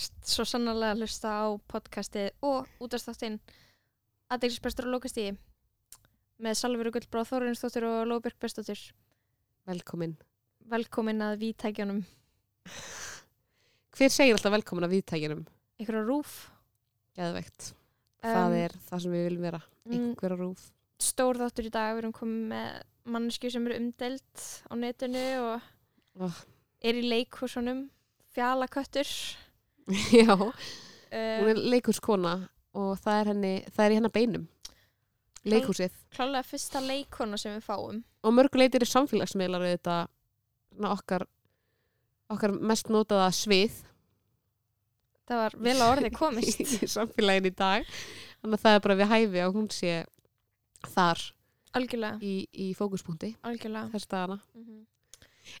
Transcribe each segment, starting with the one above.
Ert svo sannarlega að hlusta á podcastið og útastáttinn aðeinsbestur og lókastíði með Salveru Gullbrá Þórinsdóttir og Lóbjörg Bestóttir. Velkomin. Velkomin að vítækjanum. Hver segir alltaf velkomin að viðtækjunum? Ykkur á rúf. Geðveikt. það Um, er það sem við viljum vera. mm. Einhver á rúf. Stór þáttur í dag, við erum komið með mannesku sem eru umdelt á netinu og Oh. er í leikhúsunum, fjalaköttur. Já, Um, hún er leikurskona og það er henni, það er í hennar beinum. Leikhúsið. klálega fyrsta leikona sem við fáum. Og mörguleitir er samfélagsmiðlar við þetta okkar, okkar mest notaða svið Það var vel að orðið komist. í samfélagin í dag. Þannig að það er bara við hæfi að hún sé þar Algjörlega, í, í fókuspunkti algjörlega. þess dagana. Mm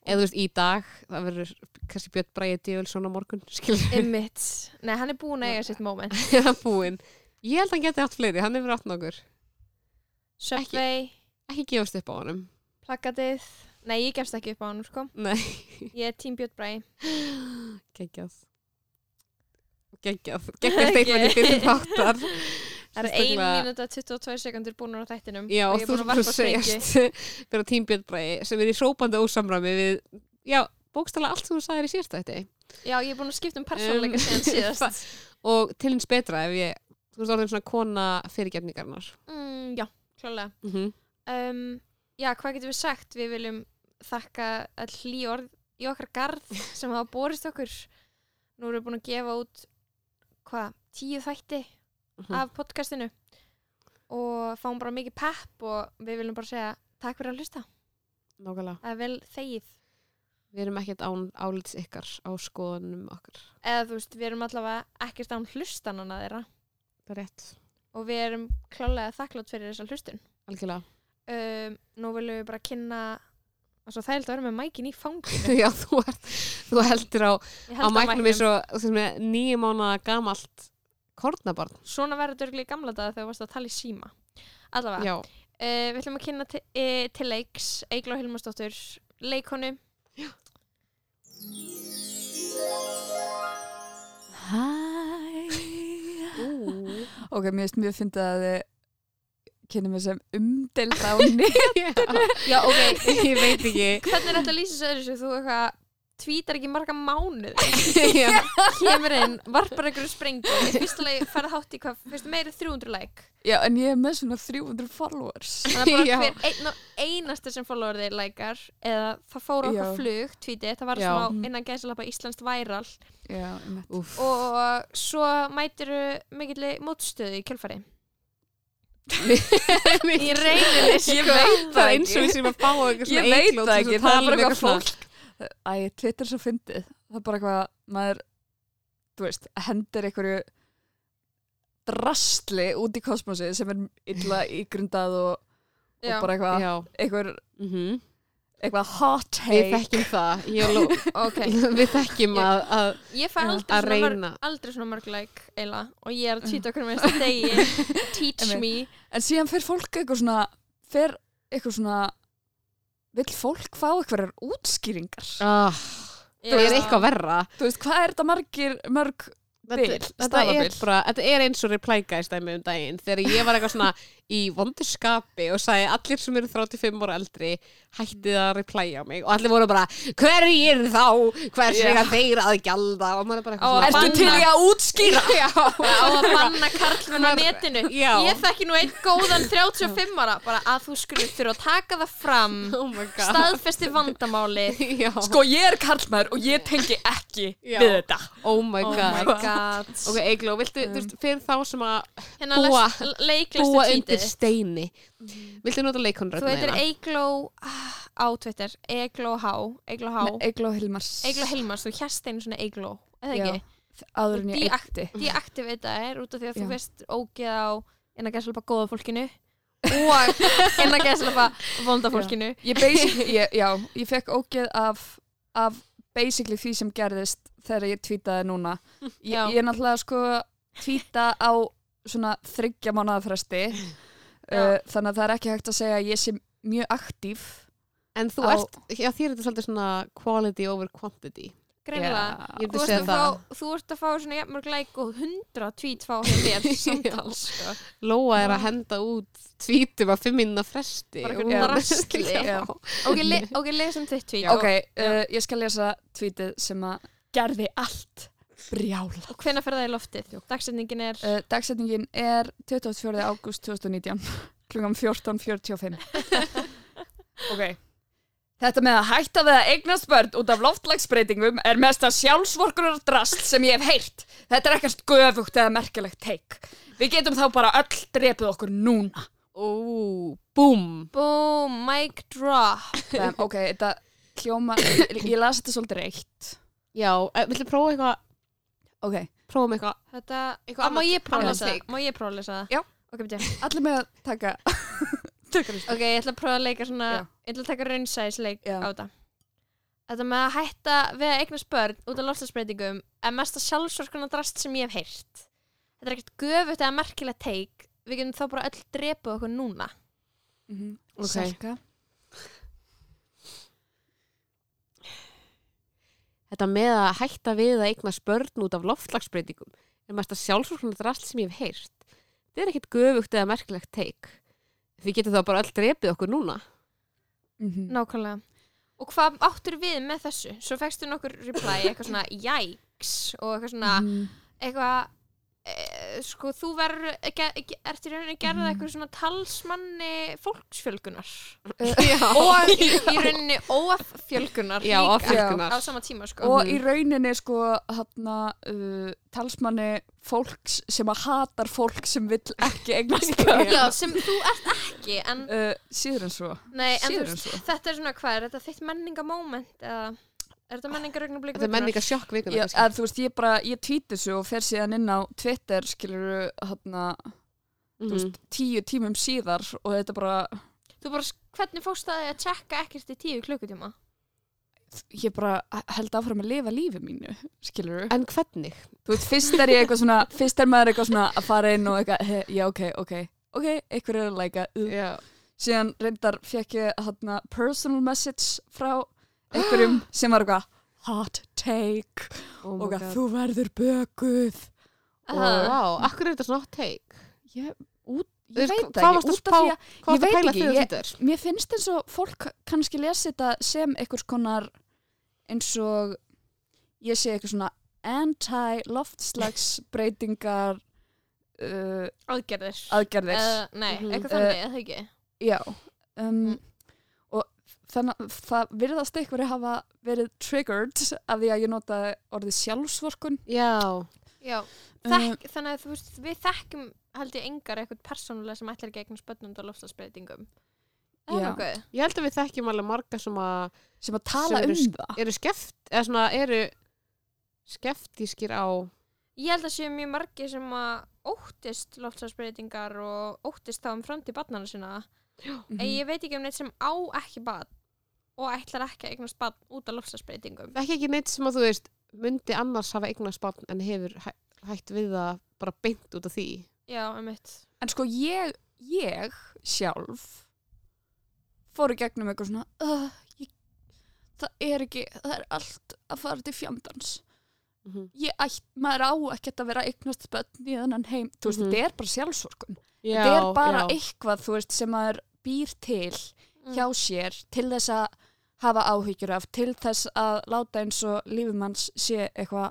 Eða þú veist í dag, það verður kannski Björn Bræði Djöfelsson á morgun, Emmitt. Nei, hann er búinn að eiga sitt moment. við það búinn. Ég held að hann geti hatt fleiri, hann hefur átt nokkur. Subway, Ekki gefast upp á honum. plakatið. Nei, ég gefst ekki upp á hann, sko. Nei, Ég er tím Björn Bræ. geggjað. Geggjað. Geggjað steitmenni Ekki. fyrir þáttar. Það eru 1 Sérstaklega- mínúta 22 sekundur búin á þættinum. Já, og er þú búin sem að segjast fyrir Tím Björn Bræði sem er í hrópandi ósamræmi við, já, bókstala allt sem þú sagðir í síðasta þetta. Já, ég er búin að skipta um persónleika Um, síðan síðast. Og til hins betra ef ég, þú veist orðin svona kona fyrirgefningarnar. Mm, já, klálega. Mm -hmm. Um, já, hvað getum við sagt? Við viljum þakka all hlý orð í okkar garð sem hafa borist okkur. Nú erum við búin að gefa út, hvað, tíu þætti Mhm. af podcastinu og fáum bara mikið pepp og við viljum bara segja takk fyrir að hlusta. Nákvæmlega. Það er vel þegið. Við erum ekkert án álits ykkar á skoðunum okkar. Eða þú veist, við erum allavega ekkert án hlustanana þeirra Það er rétt. og við erum klálega þakklátt fyrir þessa hlustun. Algjörlega. Um, nú viljum við bara kynna, það er alltaf að vera með mækin í fanginu. Já, þú, ert, þú heldur á, Ég á held mæknum eins og sem er nýju mánuða gamalt kornabarn. Svona verður þetta örugglega í gamla daga þegar þú varst að tala í síma. Allavega, Já. uh, við ætlum að kynna til, uh, til leiks Eigló Hilmarsdóttur, leikonu. Hæ Ú. Ok, mér finnst mjög fyndið að þið kynni mig sem umdelt á netinu Já, ok, Ég veit ekki. hvernig er þetta að lýsa þessu öðru þú eitthvað tvítar ekki marga mánuð Já. kemur inn, varpar einhverju sprengu í fyrsta leið ferð hátt í hvað, fyrst meiri 300 like? Já, en ég er með svona 300 followers. Þannig að bara hver einasta sem follower þig likar eða það fór okkar flug tweetið, það var Já. svona á innan gæðsalapa íslenskt væral Já, og svo mætiru mikilli mótstöðu í kjölfari Ég í reyninni Ég veit Það eins og við sem að fá eitthvað svona Ég veit það ekki, að það er tala bara um eitthvað fólk Æ, Twitter er svo fyndið. Það er bara eitthvað, maður þú veist, hendir einhverju drastli út í kosmosið sem er illa ígrundað og, og bara eitthvað eitthvað, Mhm. eitthvað hot Við take þekkjum það. Ég og Ló- ok, Við þekkjum að, að, ég fæ aldrei svona, mörg, reyna. aldrei svona mörg like eila og ég er að tweeta okkur með þessu degi. Teach me. En síðan fer fólk eitthvað svona fer eitthvað svona vill fólk fá eitthvað útskýringar Ah, það er eitthvað verra. Þú veist, hvað er þetta margir mörg Þetta, bil, þetta, er stafabil? bara, þetta er eins og reply guys dæmi um daginn þegar ég var eitthvað svona í vondu skapi og sagði allir sem eru 35 ára eldri hættið að replya mig. Og allir voru bara hverjir þá, hvers Já. vegna þeir að gjalda? Og maður er bara eitthvað Ertu banna- til í að útskýra? Já, á að banna karlmenn á netinu. Já. ég þekki nú einn góðan 35 ára bara að þú skulle þurfa að taka það fram oh staðfesti vandamáli Já. Sko, ég er karlmaður og ég tengi ekki Já. við þetta. Oh my oh god. my god. Ok, Egló, viltu, þú veist, fyrir þá sem að hérna Búa- búa undir tvítið steini. Viltu nota þú leikonröðna heitir Eigló ah, á Twitter. Eigló H Eigló Hilmars. Eigló Hilmars, þú hérst einu svona Eigló eða Já. ekki? Áður en ég eitti deaktivita er út af því að þú Já. veist ógeð á innan gæðslega góða fólkinu og innan gæðslega vonda fólkinu. Ég basically, ég, já, ég fekk ógeð af, af basically því sem gerðist þegar ég tweetaði núna. Ég, Já. ég er náttúrulega sko tweeta á svona þryggja mánuða fresti. Já. Uh, þannig að það er ekki hægt að segja að ég sé mjög aktív En þú Á- ert, já þér er þetta svolítið svona quality over quantity. Greinlega. Ég Þú ert, fá, þú ert að fá svona jafnmörg læk og hundra tweet fá hjá mér samtals sko. Lóa er að henda út tvítum að fimm minna fresti. Bara og- eitthvað drasli. Já. Ok, le, ok, lesum þitt tweet ok, uh, ég skal lesa tweetið sem að gerði allt brjála og hvenær fer það í loftið? Dagsetningin er uh, dagsetningin er 24. ágúst 2019 klukkan 14.45 ok Þetta með að hætta við að eignast börn út af loftlagsbreytingum er mesta sjálfsvorkunar drast sem ég hef heyrt. Þetta er ekkert göfugt eða merkilegt teik. Við getum þá bara öll drepið okkur núna. Ó, búm. boom, mic drop Um, ok, þetta hljóma, ég las þetta svolítið reitt. Já, eh, viltu prófa eitthvað, Ok, prófa með eitthvað. Þetta, Eitthvað að, má ég prófa að annað lesa það? take. Má ég prófa að lesa það? Já. Ok, beti. allir með að taka, þessu. Ok, ég ætla að prófa að leika svona, Já. ég ætla að taka raunsæðisleik Já. á þetta. Þetta með að hætta við að eignast börn út af lofslagsbreytingum er mesta sjálfsvorkunar drast sem ég hef heyrt. Þetta er ekkert göfugt eða merkilegt teik. Við getum þá bara öll drepið okkur núna. Mm -hmm. Ok. Salka. Þetta með að hætta við að eignast börn út af loftlagsbreytingum er mest að sjálfsvörkuna drast sem ég hef heyrt. Þetta er ekkit göfugt eða merkilegt teik. Við getum þá bara öll drepið okkur núna. Mm -hmm. Nákvæmlega. Og hvað áttur við með þessu? Svo fegstu nokkur reply, eitthvað svona jæks og eitthvað svona, Mhm. eitthvað, e, sko þú verður, ert í rauninni gerða Mhm. eitthvað svona talsmanni fólksfjölgunar. Og í, í rauninni óaffjölgunar Já, líka á sama tíma sko. og í rauninni sko hana, uh, talsmanni fólks sem að hatar fólk sem vill ekki eignast Já, sem þú ert ekki en, uh, síður en svo. Nei, en þú síður en veist, svo. þetta er svona hvað er þetta þitt menningamóment eða er þetta menningarögnablik Þetta er menninga sjokk vikuna. Já, að, þú veist, ég bara, ég tweet þessu og fer síðan inn á Twitter, skilur hana, Mhm. þú veist, tíu tímum síðar og þetta bara, þú bara, hvernig fórst það að tjekka ekkert í tíu klukkutíma ég bara held áfram að lifa lífi mínu, skilur En hvernig? þú veist, fyrst er ég eitthvað svona fyrst er maður eitthvað svona að fara inn og eitthvað, he, já, ok, ok, ok, eitthvað er að læka, uh, Já. síðan reyndar fekk ég hana, personal message frá einhverjum sem var eitthvað hot take Oh og my að God. þú verður bökuð Og Aha. vá, akkur er þetta svona hot take? ég, út, ég veit hvað það varstu ekki, að af því að Hvað er þetta pæla ekki, þetta? mér finnst eins og fólk kannski lesi þetta sem einhvers konar eins og ég sé eitthvað svona anti-loftslagsbreytingar uh, aðgerðir aðgerðir eða, nei, Mhm. eitthvað þannig, eða ekki Já um, Mm. Og þannig að það virðast einhverju hafa verið triggered af því að ég notaði orðið sjálfsvorkun. Já. já, um, þannig að þú veist, við þekkjum held ég engar eitthvað persónulega sem ætlar ekki lofslagsbreytingum eða Já. nokkuð. Ég held að við þekkjum alveg marga sem að sem að tala Sem eru um það. eru skeft, eða svona eru skeftískir á Ég held að séu mjög margir sem að óttist loftslagsbreytingar og óttist þá um framtíð barnana sinna. Mhm. en ég veit ekki um neitt sem á ekki barn og ætlar ekki að eignast barn út af loftslagsbreytingum ekki ekki neitt sem að þú veist myndi annars hafa eignast barn en hefur hæ, hægt við það bara beint út af því Já, einmitt en sko ég, ég sjálf fór í gegnum eitthvað svona uh, ég, það er ekki, það er allt að fara til fjandans mm -hmm. ég ætt, maður á ekkert að vera eignast börn í þennan heim, þú veist, Mhm. þetta er bara sjálfsvorkun já, þetta er bara já. eitthvað, þú veist, sem maður býr til Mm. hjá sér til þess að hafa áhyggjur af til þess að láta eins og lífumanns sé eitthvað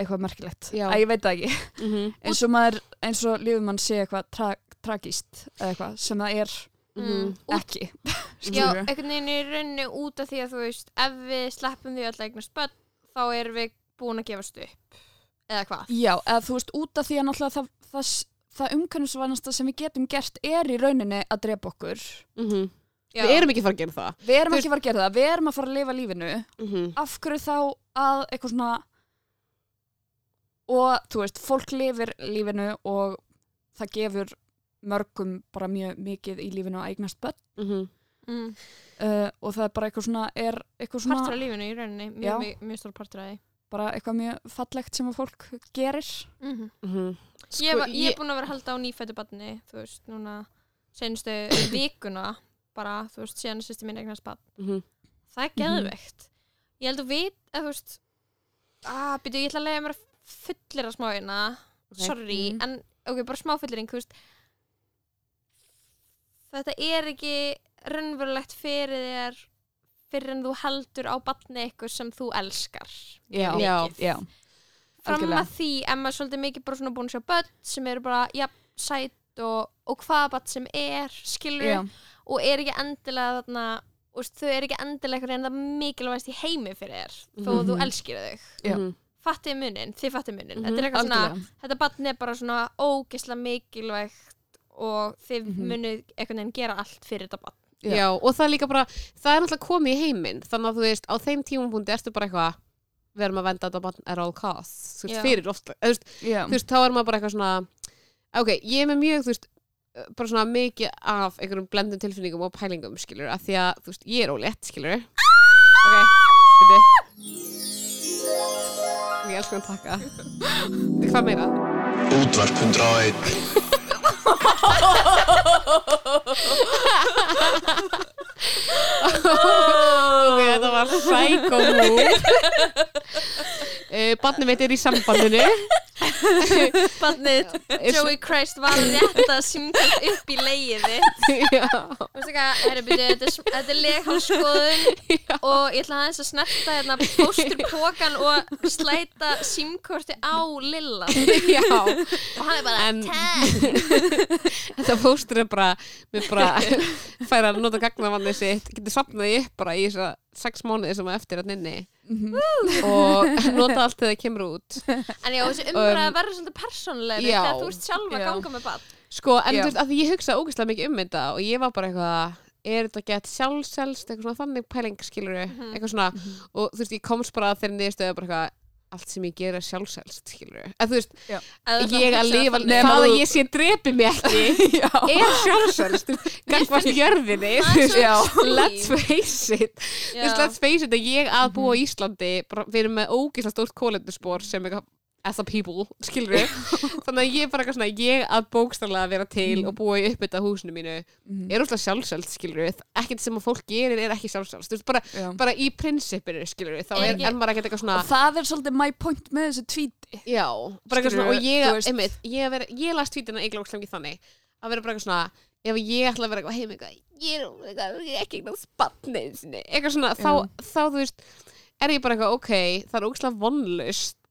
eitthvað merkilegt, Já. að ég veit það ekki. Mhm, eins og maður, eins og lífumanns sé eitthvað tra tragist eða eitthvað sem það er mhm. Út- ekki Já, einhvern veginn í rauninni út af því að þú veist ef við sleppum því öll að eignast börn þá erum við búin að gefast upp eða hvað? Já, eða þú veist, út af því að náttúrulega það, það, það umkvæmsvænasta sem við getum gert er í rauninni að drepa okkur. Mhm. Já. við erum ekki fara að gera það við erum Þú ekki fara að gera það, við erum að fara að lifa lífinu Mhm. af hverju þá að eitthvað svona og þú veist, fólk lifir lífinu og það gefur mörgum bara mjög mikið í lífinu að eignast börn Mhm. mm. uh, og það er bara eitthvað svona er eitthvað svona Partur af lífinu í rauninni mjög, mjög, mjög stór partur af því bara eitthvað mjög fallegt sem að fólk gerir mm Mhm. ég, Sko, var- ég er búin að vera að halda á nýfættu barni þú veist, núna senstu vikuna bara, þú veist, síðan sýsti mín eignast bann Mhm. það er geðveikt ég held að vit, eða þú veist að byrju, ég ætla að lega mér að fullera smá hérna Ok. sorry, Mhm. en ok, bara smá fullering þú veist þetta er ekki raunverulegt fyrir þér fyrir en þú heldur á batni eitthvað sem þú elskar Já, Já. já. fram að því en maður er svolítið mikið bara svona búin að sjá börn sem eru bara, já, sæt og, og hvaða börn sem er, skilur Já. og er ekki endilega þarna úst, þau er ekki endilega eitthvað reynda mikilvægst í heimi fyrir þér þó að þú Mhm. elskir þau Já. Mhm. fattið munin, þið fattið munin Mhm, þetta er eitthvað svona, Algjörlega. þetta barn er bara svona ógeðslega mikilvægt og þið Mhm. munið einhvern veginn gera allt fyrir þetta barn Já. Já, og það er líka bara, það er náttúrulega komið í heiminn þannig að þú veist, á þeim tímumpunkti ertu bara eitthvað við erum að venda þetta barn at all costs þú veist, Já. fyrir ofta, þú veist, Já. þú veist, þá er maður bara eitthvað svona ok, ég er með mjög, þú veist bara svona mikið af einhverjum blendum tilfinningum og pælingum, skilur, af því að þú veist, ég er ólétt, skilur ok, byrju. Ég elsku að taka. Hvað meira? Útvarp 101 ok, þetta var psycho move uh, barnið mitt er í sambandinu. Barnið, Joey Christ var rétt að simkvæmt upp í leiði þetta er, leghalskoðun og ég ætla aðeins að snerta hérna pósturpókan og slæta simkorti á Lilla. Já. Og hann er bara En- ten þetta fóstur er bara mér bara fær að nota gagnavanni sitt getur sopnaði upp bara í þess sex mánuði sem er eftir að nynni Mhm. og nota allt þegar það kemur út. En já, þessi umræða Um, verður svolítið persónlega þegar þú ert sjálf að ganga með bann sko, en Já. þú veist, að því ég hugsa ógeðslega mikið um þetta og ég var bara eitthvað er þetta gett sjálfselst, eitthvað svona þannig pæling skilur Mhm. eitthvað svona og þú veist, ég komst bara að þeirri niðurstöðu bara eitthvað allt sem ég gera sjálfselst, skilur en þú veist, Ef þú ætlar ég að lifa það að þú- ég sé drepi mig ekki Já. er sjálfselst gangvast jörðinni er Já. sweet. let's face it Þú Já. veist, let's face it að ég að búa í Íslandi bara, við erum með ógeðslega stórt kólendurspor sem eitthvað as a people, skilur við þannig að ég er bara eitthvað svona ég að bókstaflega vera til og búa í uppbytta húsinu mínu Mhm. er úrslega sjálfsöld, skilur við ekkert sem að fólk gerir er ekki sjálfsöld þú veist, bara, bara í prinsipinu, skilur við þá Er er, ekki- maður ekkert eitthvað svona Og það er svolítið my point með þessu tvíti. já, bara eitthvað svona og ég, einmitt, ég, að vera, ég las tvítina eiginlega ógeðslega mikið þannig að vera bara eitthvað svona ef ég ætla að vera eitthvað heim eitthvað ég er eitthvað, ég er ekki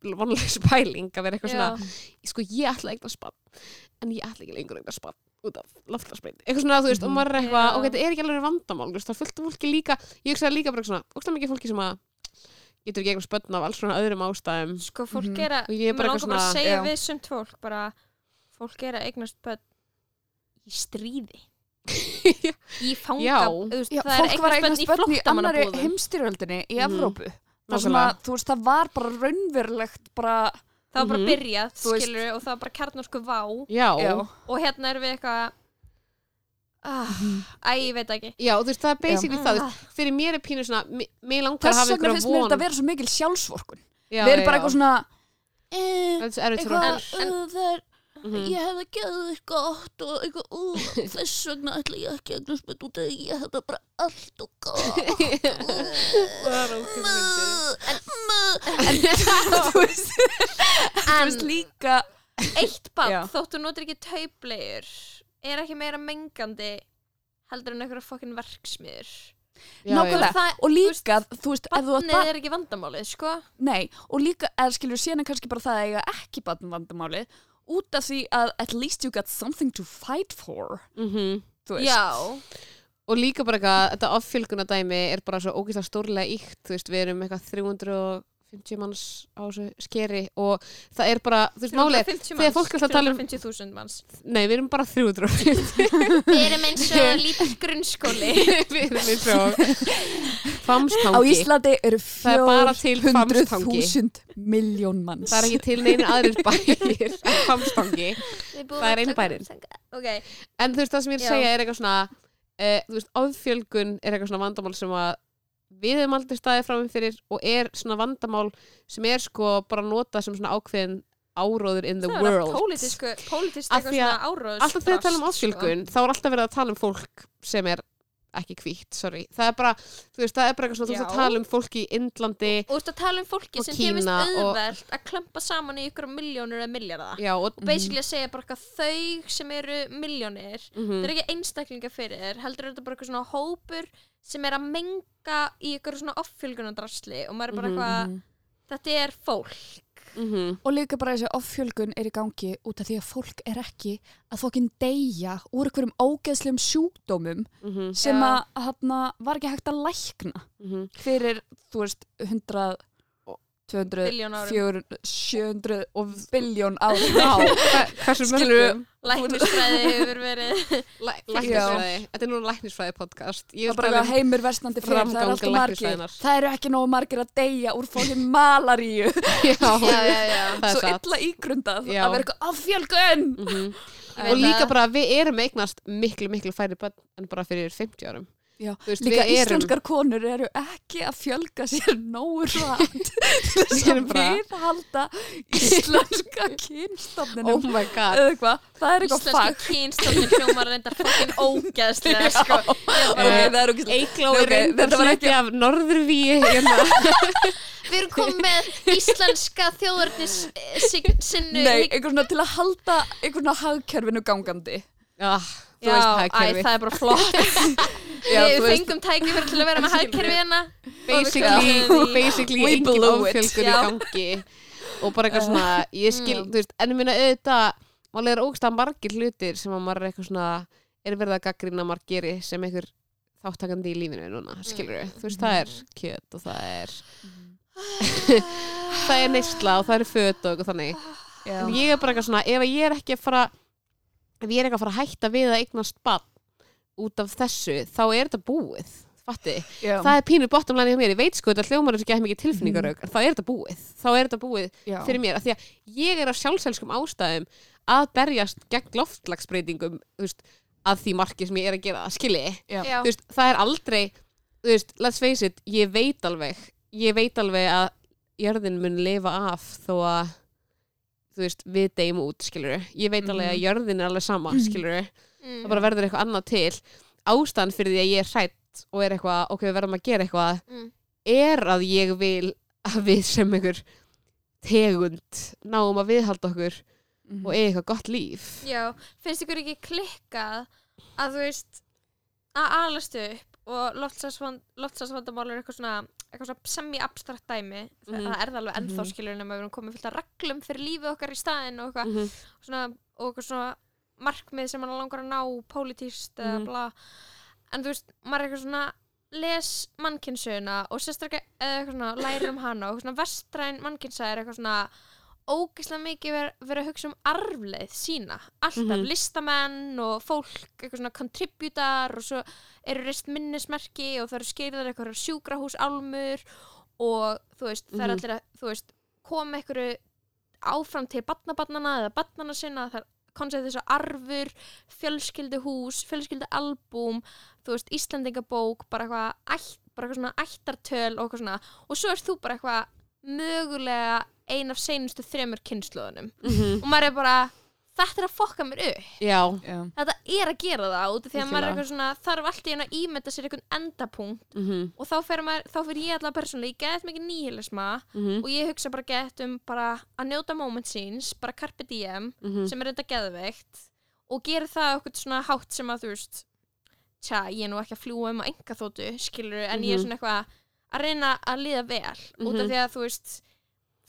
vonlaus pæling að vera eitthvað Já. svona, sko ég ætla eitthvað spann en ég ætla ekki lengur eitthvað spann út af loftlagsbreyting, eitthvað svona, þú veist, og maður er eitthvað Já. ok, þetta er ekki alveg vandamál, þú veist, það er fullt af fólki líka ég hugsaði líka bara svona, ógeðslega mikið fólki sem að getur ekki eitthvað spönn af alls svona öðrum ástæðum Sko, fólk Mhm. er að, Og ég er bara langar eitthvað bara að svona- segja Já. við sumt fólk bara, fólk er að eignast börn í stríði í fanga Já. þú veist, Já, það er fólk var eignast börn eignast í börn í annari flóttamannabúðum heimstyrjöldinni í Mhm. Evrópu. Það, sem að, Nákvæmlega. þú veist, það var bara raunverulegt bara, það var bara Mhm. byrjað, Þú veist- skilur og það var bara kjarnorsku vá já, já, og hérna erum við eitthvað ah, æ, ég veit ekki Já, þú veist, það er basically Já. það, þú veist, fyrir mér er pínu svona, þess hafa vegna finnst mér þetta að vera svo mikil sjálfsvorkun. já, við erum bara eitthvað svona, eh, er fyrir eitthvað. En- uh, það er, Mhm. ég hefði geðið gott og eitthvað, uh, þess vegna ætla ég ekki að eignast börn út því ég hefði bara allt og gott. Það er ókei Þú veist, þú veist líka, eitt bann, þóttu notur ekki taublegur er ekki meira mengandi heldur en einhverja fokkin verksmiður nákvæmlega, og líka, þú veist, ef þú átt bannið er ekki vandamálið, sko. Nei, og líka, eða skilur síðan er kannski bara það að eiga ekki barn vandamáli, út af því að at least you got something to fight for, Mhm. þú veist. já, Og líka bara eitthvað, þetta offjölgunadæmi er bara svo ógeðslega stórlega íkt, þú veist, við erum eitthvað 350 manns á þessu skeri og það er bara, þú veist, málið, er, 350 þegar fólk er alltaf að tala um- 350.000 manns nei, við erum bara 350, við erum eins og lítill grunnskóli við erum eins og famstangi. Á Íslandi eru Það er bara til Hvammstangi. 400.000 miljón manns. Það er ekki til neina aðrir bæir en famstangi. Það er að eini taka bærinn. samsanga. ok, En þú veist, það sem ég er að segja er eitthvað svona, uh, þú veist, ofjölgun er eitthvað svona vandamál sem að við hefum aldrei staðið fram fyrir og er svona vandamál sem er sko bara nota sem svona ákveðin áróður in the það world. pólitísku pólitískt Af því að Alltaf þegar við tala um sko. ofjölgun, þá er alltaf verið að tala um fólk sem er ekki hvítt, sorry. Það er bara, þú veist, það er bara eitthvað svona þú veist að Já. tala um fólki í Indlandi og þú veist að tala um fólki sem þið veist Kína og- auðvelt að klampa saman í ykkur miljónur eða milljarða. Já, og, og basically að segja bara eitthvað þau sem eru miljónir mm það er ekki einstaklinga fyrir þér heldur er þetta bara eitthvað svona hópur sem er að menga í ykkur svona offjölgunardrasli og maður er bara Mhm. eitthvað þetta er fólk Og líka bara þessi offjölgun er í gangi út af því að fólk er ekki að fokkin deyja úr einhverjum ógeðslegum sjúkdómum mhm, sem Já. að hana, var ekki hægt að lækna mhm. fyrir, þú veist, 100, 200, Billjón árum. 400, 700 og biljón hva- hversu mörgum læknisfræði hefur verið Læ- læknisfræði, þetta er núna læknisfræði podcast ég Það er bara eitthvað heimur versnandi fyrir, það er alltaf margir. Það eru ekki nógu margir að deyja úr fokkin malaríu. já, já, já, já. það er Svo illa ígrundað Já. að vera eitthvað offjölgun. Mhm. Ég og líka bara við erum eignast miklu, miklu færri börn en bara fyrir 50 árum Já, veist, líka við erum- íslenskar konur eru ekki að fjölga sér nógu rætt þess Við að viðhalda íslenska kynstofninum. Oh my god. Eða eitthvað, það er eitthvað íslenska fag. kynstofnin hljómar reyndar fokkin ógeðslega sko. Ég bara- Ok, það er okkur Eikló Ok, er reyndar þetta var hluti af norðurvíi hérna. við erum komið með íslenska þjóðarnis sinnu Nei, einhver svona til að halda einhver svona hagkerfinu gangandi. Já, þú Já, veist æ, hagkerfi það er bara flott Já, Við fengum tækifæri til að vera með hagkerfi hérna. Basically, Já. basically We engin ofjölgur í gangi. Og bara eitthvað svona, ég skil, Mm. þú veist en ég minna auðvitað, málega er ógst að margir hlutir sem að maður er eitthvað svona er verið að gaggrina marg geri sem einhver þáttakandi í lífinu núna, skilur þú veist, það er kjöt og það er það er neysla og það er föt og eitthvað þannig en ég er bara eitthvað svona, ef ég er ekki að fara ef ég er ekki að fara að hætta við að eignast bann út af þessu, þá er þetta búið fatti, já, það er pínu bottom line hjá mér, ég veit sko þetta hljómar þessu ekki mikið tilfinningarög, þá er þetta búið. Þá er þetta búið já. fyrir mér, af því að ég er á sjálfselskum ástæðum að berjast gegn loftlagsbreytingum veist, að því marki sem ég er að gera það, skilji veist, það er aldrei veist, let's face it, ég veit alveg ég veit alveg að jörðin mun lifa af þó að við deyjum út, skilur ég veit alveg að jörðin er alveg sama, skilur mm. Það bara verður eitthvað annað til ástæðan fyrir því að ég er hrætt og er eitthvað, ok, við verðum að gera eitthvað Mm. er að ég vil að við sem einhver tegund náum að viðhalda okkur Mhm. og eiga eitthvað gott líf Já, finnst ykkur ekki klikkað að þú veist að alast upp og loftsasvandamál er eitthvað svona, eitthvað svona semi-abstrakt dæmi það er það alveg ennþá Mhm. skilur nema við erum komið fullt af reglum fyrir lífið okkar í staðinn og eitthvað mm -hmm. svona, og eitthvað svona markmið sem mann langar að ná pólitíst eða Mhm. bla en þú veist, maður er eitthvað svona les mannkynsöguna og sérstaklega eitthvað svona lærir um hana og svona vestræn mannkynsæð er eitthvað svona ógeðslega mikið ver- verið að hugsa um arfleið sína, alltaf Mhm. listamenn og fólk, eitthvað svona contributar og svo eru reist minnismerki og það eru skeiðar eitthvað sjúkrahús álmur og þú veist, það er Mhm. allir að þú veist, koma einhverju áfram til barnabannana eða barnana sinna það er koncept þess að arfur fjölskylduhús, fjölskyldualbúm þú veist, Íslandingabók bara eitthvað, bara eitthvað svona ættartöl og eitthvað svona, og svo ert þú bara eitthvað mögulega ein af seinustu þremur kynnslóðunum og maður er bara, þetta er að fokka mér upp já, Já. þetta er að gera það út af því að maður er eitthvað svona þarf allt í einu að ímynda sér einhvern endapunkt mm og þá fer, maður, þá fer ég allavega persónulega, ég get mikið nýhilisma -hmm. og ég hugsa bara gett um bara að njóta moment síns, bara carpe diem sem er þetta geðveikt og gera það okkur svona hátt sem að þú veist tja, ég er nú ekki að fljúa um á enga þóttu, skilur en ég er Mhm. svona eitthvað að reyna að líða vel út af Mhm. því að þú veist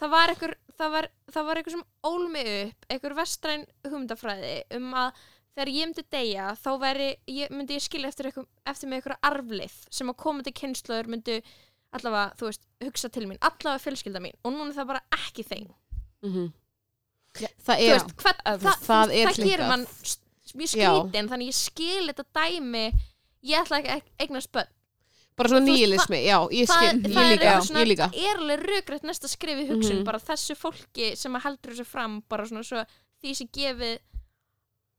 það var einhver, það var, það var einhver sem ól mig upp, einhver vestræn hugmyndafræði um að þegar ég myndi deyja þá veri, ég, myndi ég skilja eftir, eitthvað, eftir mig einhverja arflið sem að komandi kynnslóður myndu allavega, þú veist, hugsa til mín allavega fjölskylda mín og núna er það bara ekki þeim. Það þú er veist, hvað, Ef það, það er það gerir mann mjög skrítin þannig ég skil þetta dæmi ég ætla ekki að eignast börn bara svona nýjilismi, já, ég það, skil það ég er líka, eitthvað svona, ég líka það er alveg rökrætt næsta skrif í hugsun Mhm. bara þessu fólki sem að heldur þessu fram bara svona svo því sem gefið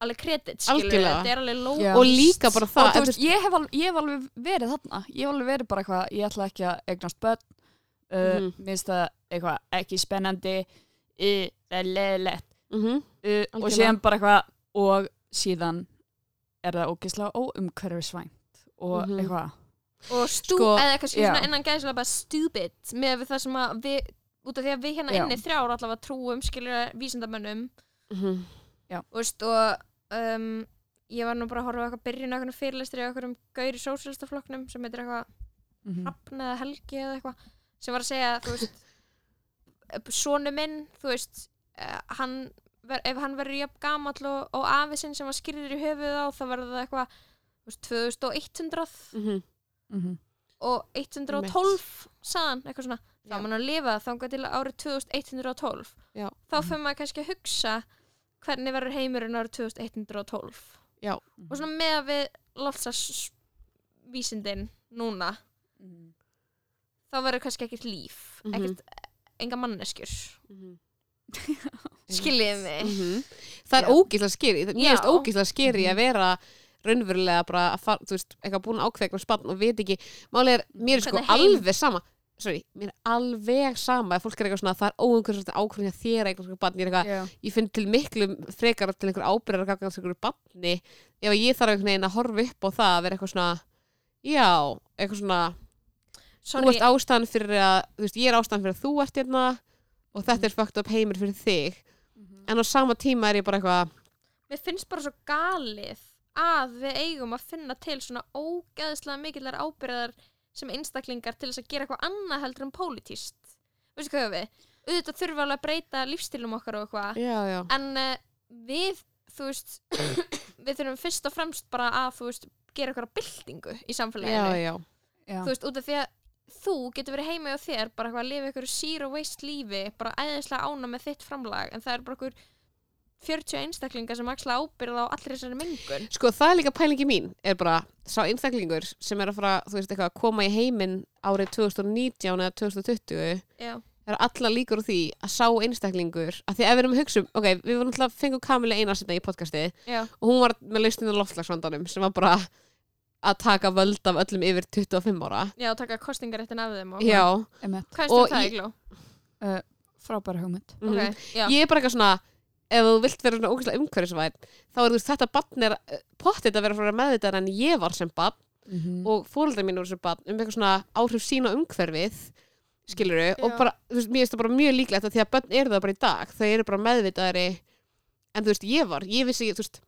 alveg kredit skilur þetta er alveg lógist Já. og líka bara og það þú veist, ég hef, alveg, ég hef alveg verið þarna ég hef alveg verið bara eitthvað, ég ætla ekki að eignast börn uh, Mhm. minnst það eitthvað ekki spennandi uh, það er leðilegt mm -hmm. uh, og síðan bara eitthvað og síðan er það ógeðslega óumhverfisvænt og Mhm. eitthvað og stú, Sko, eða kannski já. svona innan gæðslega bara stupid með það sem að við út af því að við hérna Já. inni þrjár allavega trúum skilur vísindamönnum Mhm. veist, og um, ég var nú bara að horfa á eitthvað byrjun á eitthvað fyrirlestri á eitthvað um gauri sósélstaflokknum sem heitir eitthvað Mhm. Hrafn eða Helgi eða eitthvað sem var að segja, þú veist sonu minn, þú veist uh, hann, ver, ef hann verður jafn gamall og, og afi sinn sem var skýrður í höfuð á þá verður það eitthvað þú veist, 2100 Mhm. Mhm. og 112 saðan, eitthvað svona þá Já. mann að lifa þangað til árið 2112 Já. þá fyrir maður kannski að hugsa hvernig verður heimurinn árið 2112 Já. og svona með að við loftsast vísindin núna Mhm. þá verður kannski ekkert líf Mhm. ekkert, enga manneskjur Mhm. skiljiði mig Mhm. Það er ógíslega skeri Mér Já. finnst ógíslega skeri Mhm. að vera raunverulega bara að fara, þú veist, eitthvað búin að eitthvað spann og veit ekki, máli er, mér er sko alveg sama sorry, mér er alveg sama ef fólk er eitthvað svona, það er óumhverfist ákveðin að þér eitthvað barn, ég er eitthvað, Já. ég finn til miklu frekar til einhver ábyrðar að ganga einhverju barni. Ef ég þarf einhvern veginn að horfa upp á það að vera eitthvað svona já, eitthvað svona þú Sorry, ert ástæðan fyrir að þú veist, ég er ástæðan fyrir að þú ert hérna og þetta er fucked up heimur fyrir þig. En á sama tíma er ég bara eitthvað mér finnst bara svo galið að við eigum að finna til svona ógeðslega mikillar ábyrðar sem einstaklingar til þess að gera eitthvað annað heldur en pólitíst veistu hvað við? auðvitað þurfum við alveg að breyta lífstilum okkar og eitthvað. Já, já, en uh, við, þú veist við þurfum fyrst og fremst bara að þú veist, gera eitthvað byltingu í já, samfélaginu. Já Já. þú veist, út af því að þú getur verið heima hjá þér bara eitthvað að lifa ykkur zero waste lífi bara æðislega ána með þitt framlag en það er bara ykkur 40 einstaklingar sem axla ábyrð á allir þessari mengun. Sko það er líka pælingi mín er bara sá einstaklingur sem er að fara þú veist eitthvað að koma í heiminn árið 2019 eða 2020 já, er alla líkur úr því að sá einstaklingur að því ef við erum að hugsa um, ok, við vorum alltaf fengum Kamilu eina sinna í podcasti já, og hún var með lausninu loftlagsvandanum sem var bara að taka völd af öllum yfir 25 ára. Já, taka kostingaréttin af þeim og Já, hvað Og er það, ég- Igló? frábæra hugmynd. Mhm. ok, já, ég er bara eitthvað svona ef þú vilt vera svona ógæslega umhverfisvæn þá er þú veist þetta barn er pottit að vera frá meðvitað en ég var sem barn Mhm. og fóreldrar mín voru sem barn um eitthvað svona áhrif sína umhverfið skiluru og Já. bara, þú veist, mér finnst það bara mjög líklegt að því að börn eru það bara í dag þau eru bara meðvitaðari en þú veist, ég var, ég vissi ekki, þú veist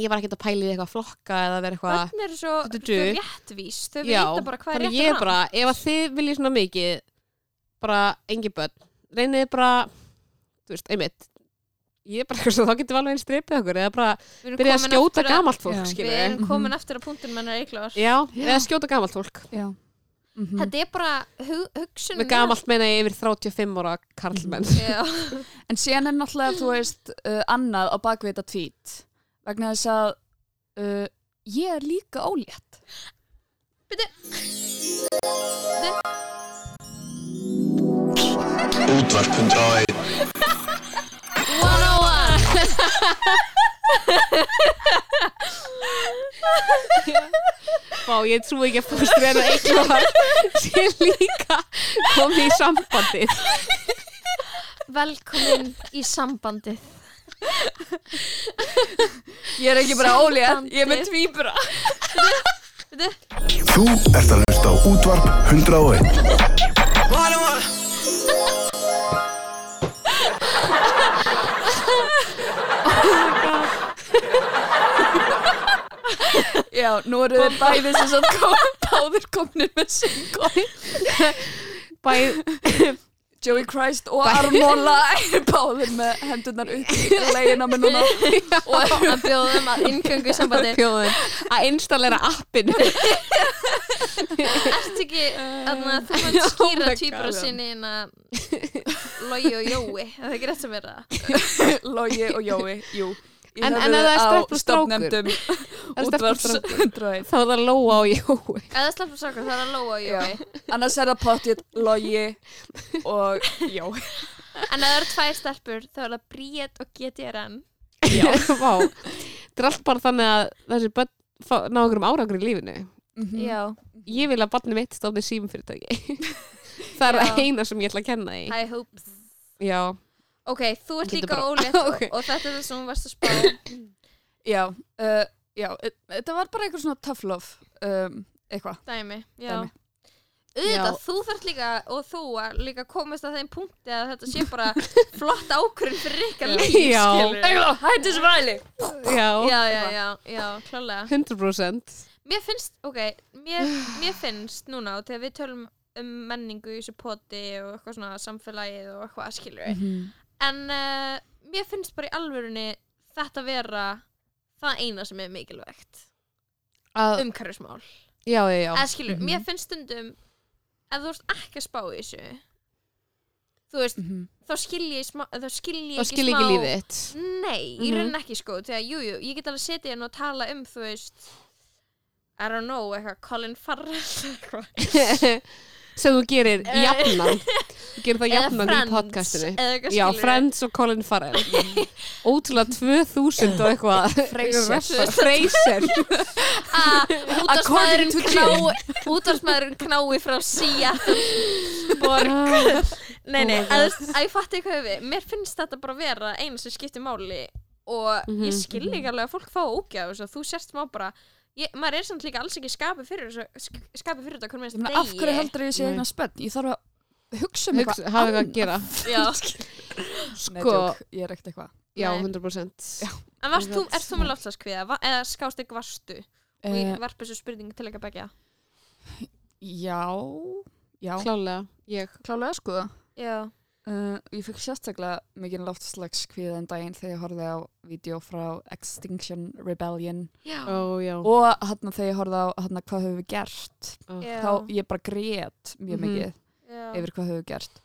ég var ekkert að pæla í eitthvað flokka eða vera eitthvað börn eru svo þau eru réttvís, þau vita bara hvað er rétt ég og bara, rangt. ef að þið viljið svona mikið bara engi börn reynið bara, þú veist, einmitt ég er bara eitthvað svo, þá getum við alveg einn stripið okkur eða bara byrja að skjóta aftur gamalt fólk, Já. við erum Mhm. komin eftir að punktin mennar Iglós Já, Já. eða skjóta gamalt fólk Já. Mhm. þetta er bara hug, hugsun með gamalt meina ég yfir 35 ára karlmenn já, En síðan er náttúrulega, þú veist, uh, annað á bakvið þetta tvít. Vegna þess að uh, ég er líka ólétt. Útvarp 101 101 Fá, ég trú ekki að fóstur en að eitthvað sé líka komið í sambandið. Velkomin í sambandið. Ég er ekki bara ólétt, ég er með tvíbura. Þú ert að hlusta á Útvarp 101 Já, nú eru þið bæði sem sagt kom, báðir kominir með syngói. Bæ, Joey Christ og er báðir með hendurnar upp í legina með núna. og að bjóða þeim að inngöngu sambandi að installera appinu Ertu ekki að þú Oh skýra tvíbara God. sinni inn að Logi og Jói, er það ekki rétt sem er það? Logi og Jói, jú. Í En- en ef það er á stelpur og strákur? stofnefndum er stelpur og útvarps strákur? 101. þá er það Lóa og Jói sákur, það er að Lóa og Jói Annars er það pottið Logi og Jói. En ef það eru tvær stelpur, þá er það Bríet og GTRN Vá. þetta er allt bara þannig að þessi börn fá- ná okkur um árangur í lífinu Mhm. Já, ég vil að barni mitt stofni símfyrirtæki það er það eina sem ég ætla að kenna því high hopes já, Ok, þú ert Getur líka bara- ólétt og, Ok. og þetta er það sem þú varst að spá Já, uh, já, e- þetta var bara eitthvað svona tough love um, eitthvað Dæmi, já Dæmi. Auðvitað, Já. þú þarf líka og þú að líka komast að þeim punkti að þetta sé bara flott ákvörðin fyrir ykkar líf, Já. skilurðu. Hættu þessu væli Já, Já, já, já, já, klálega 100% Mér finnst, ok, mér, mér finnst núna og þegar við tölum um menningu í þessu poti og eitthvað svona samfélagið og eitthvað skilur Mhm. En uh, mér finnst bara í alvörunni þetta vera það eina sem er mikilvægt að, umhverfismál Já, já, já eða skilur, Mhm. mér finnst stundum ef þú ert ekki að spá í þessu þú veist, Mhm. þá ég, smá, þá skil ég Þá ekki skil smá ekki lífið þitt Nei, í Mhm. raunin ekki sko þegar, jú, jú, ég get alveg setið hérna og tala um þú veist I don't know, eitthvað Colin Farrell eitthvað sem þú gerir Eh. jafnan. Þú gerir það jafnan í podcastinu. eitthvað Já. Friends og Colin Farrell. Ótrúlega 2000 og eitthvað. Að útvarsmaðurinn knái frá Seattle. Borg. Nei, nei, Oh að, að ég fatti hvað við. Mér finnst þetta bara vera eina sem skiptir máli og Mhm, ég skil ekki alveg að fólk fá ógjaf að þú sérst má bara ég, maður er samt líka alls ekki skapið fyrir þessu sk- skapið fyrir þetta hvernig minnst meina, af hverju heldur ég sé Nei. eitthvað spenn? Ég þarf að hugsa um Hugsa- eitthvað hafa eitthvað að gera. Já. Nei, Sko, djók, ég er ekkert eitthvað. Já, Nei. 100% en varst þú, ert þú með loftslaskviða Va- eða skást ekki varstu? Og ég uh, varp þessu spurningu til ekki að begja já, já. Klálega, ég. Klálega sko. Já, uh, ég fikk sérstaklega mikið loftslags kvíðan daginn þegar ég horfði á vídeo frá Extinction Rebellion. Já, Ó, já. Og hann þegar ég horfði á hann hvað höfum við gert? Já, þá ég bara grét mjög Mhm. mikið já. yfir hvað höfum við gert.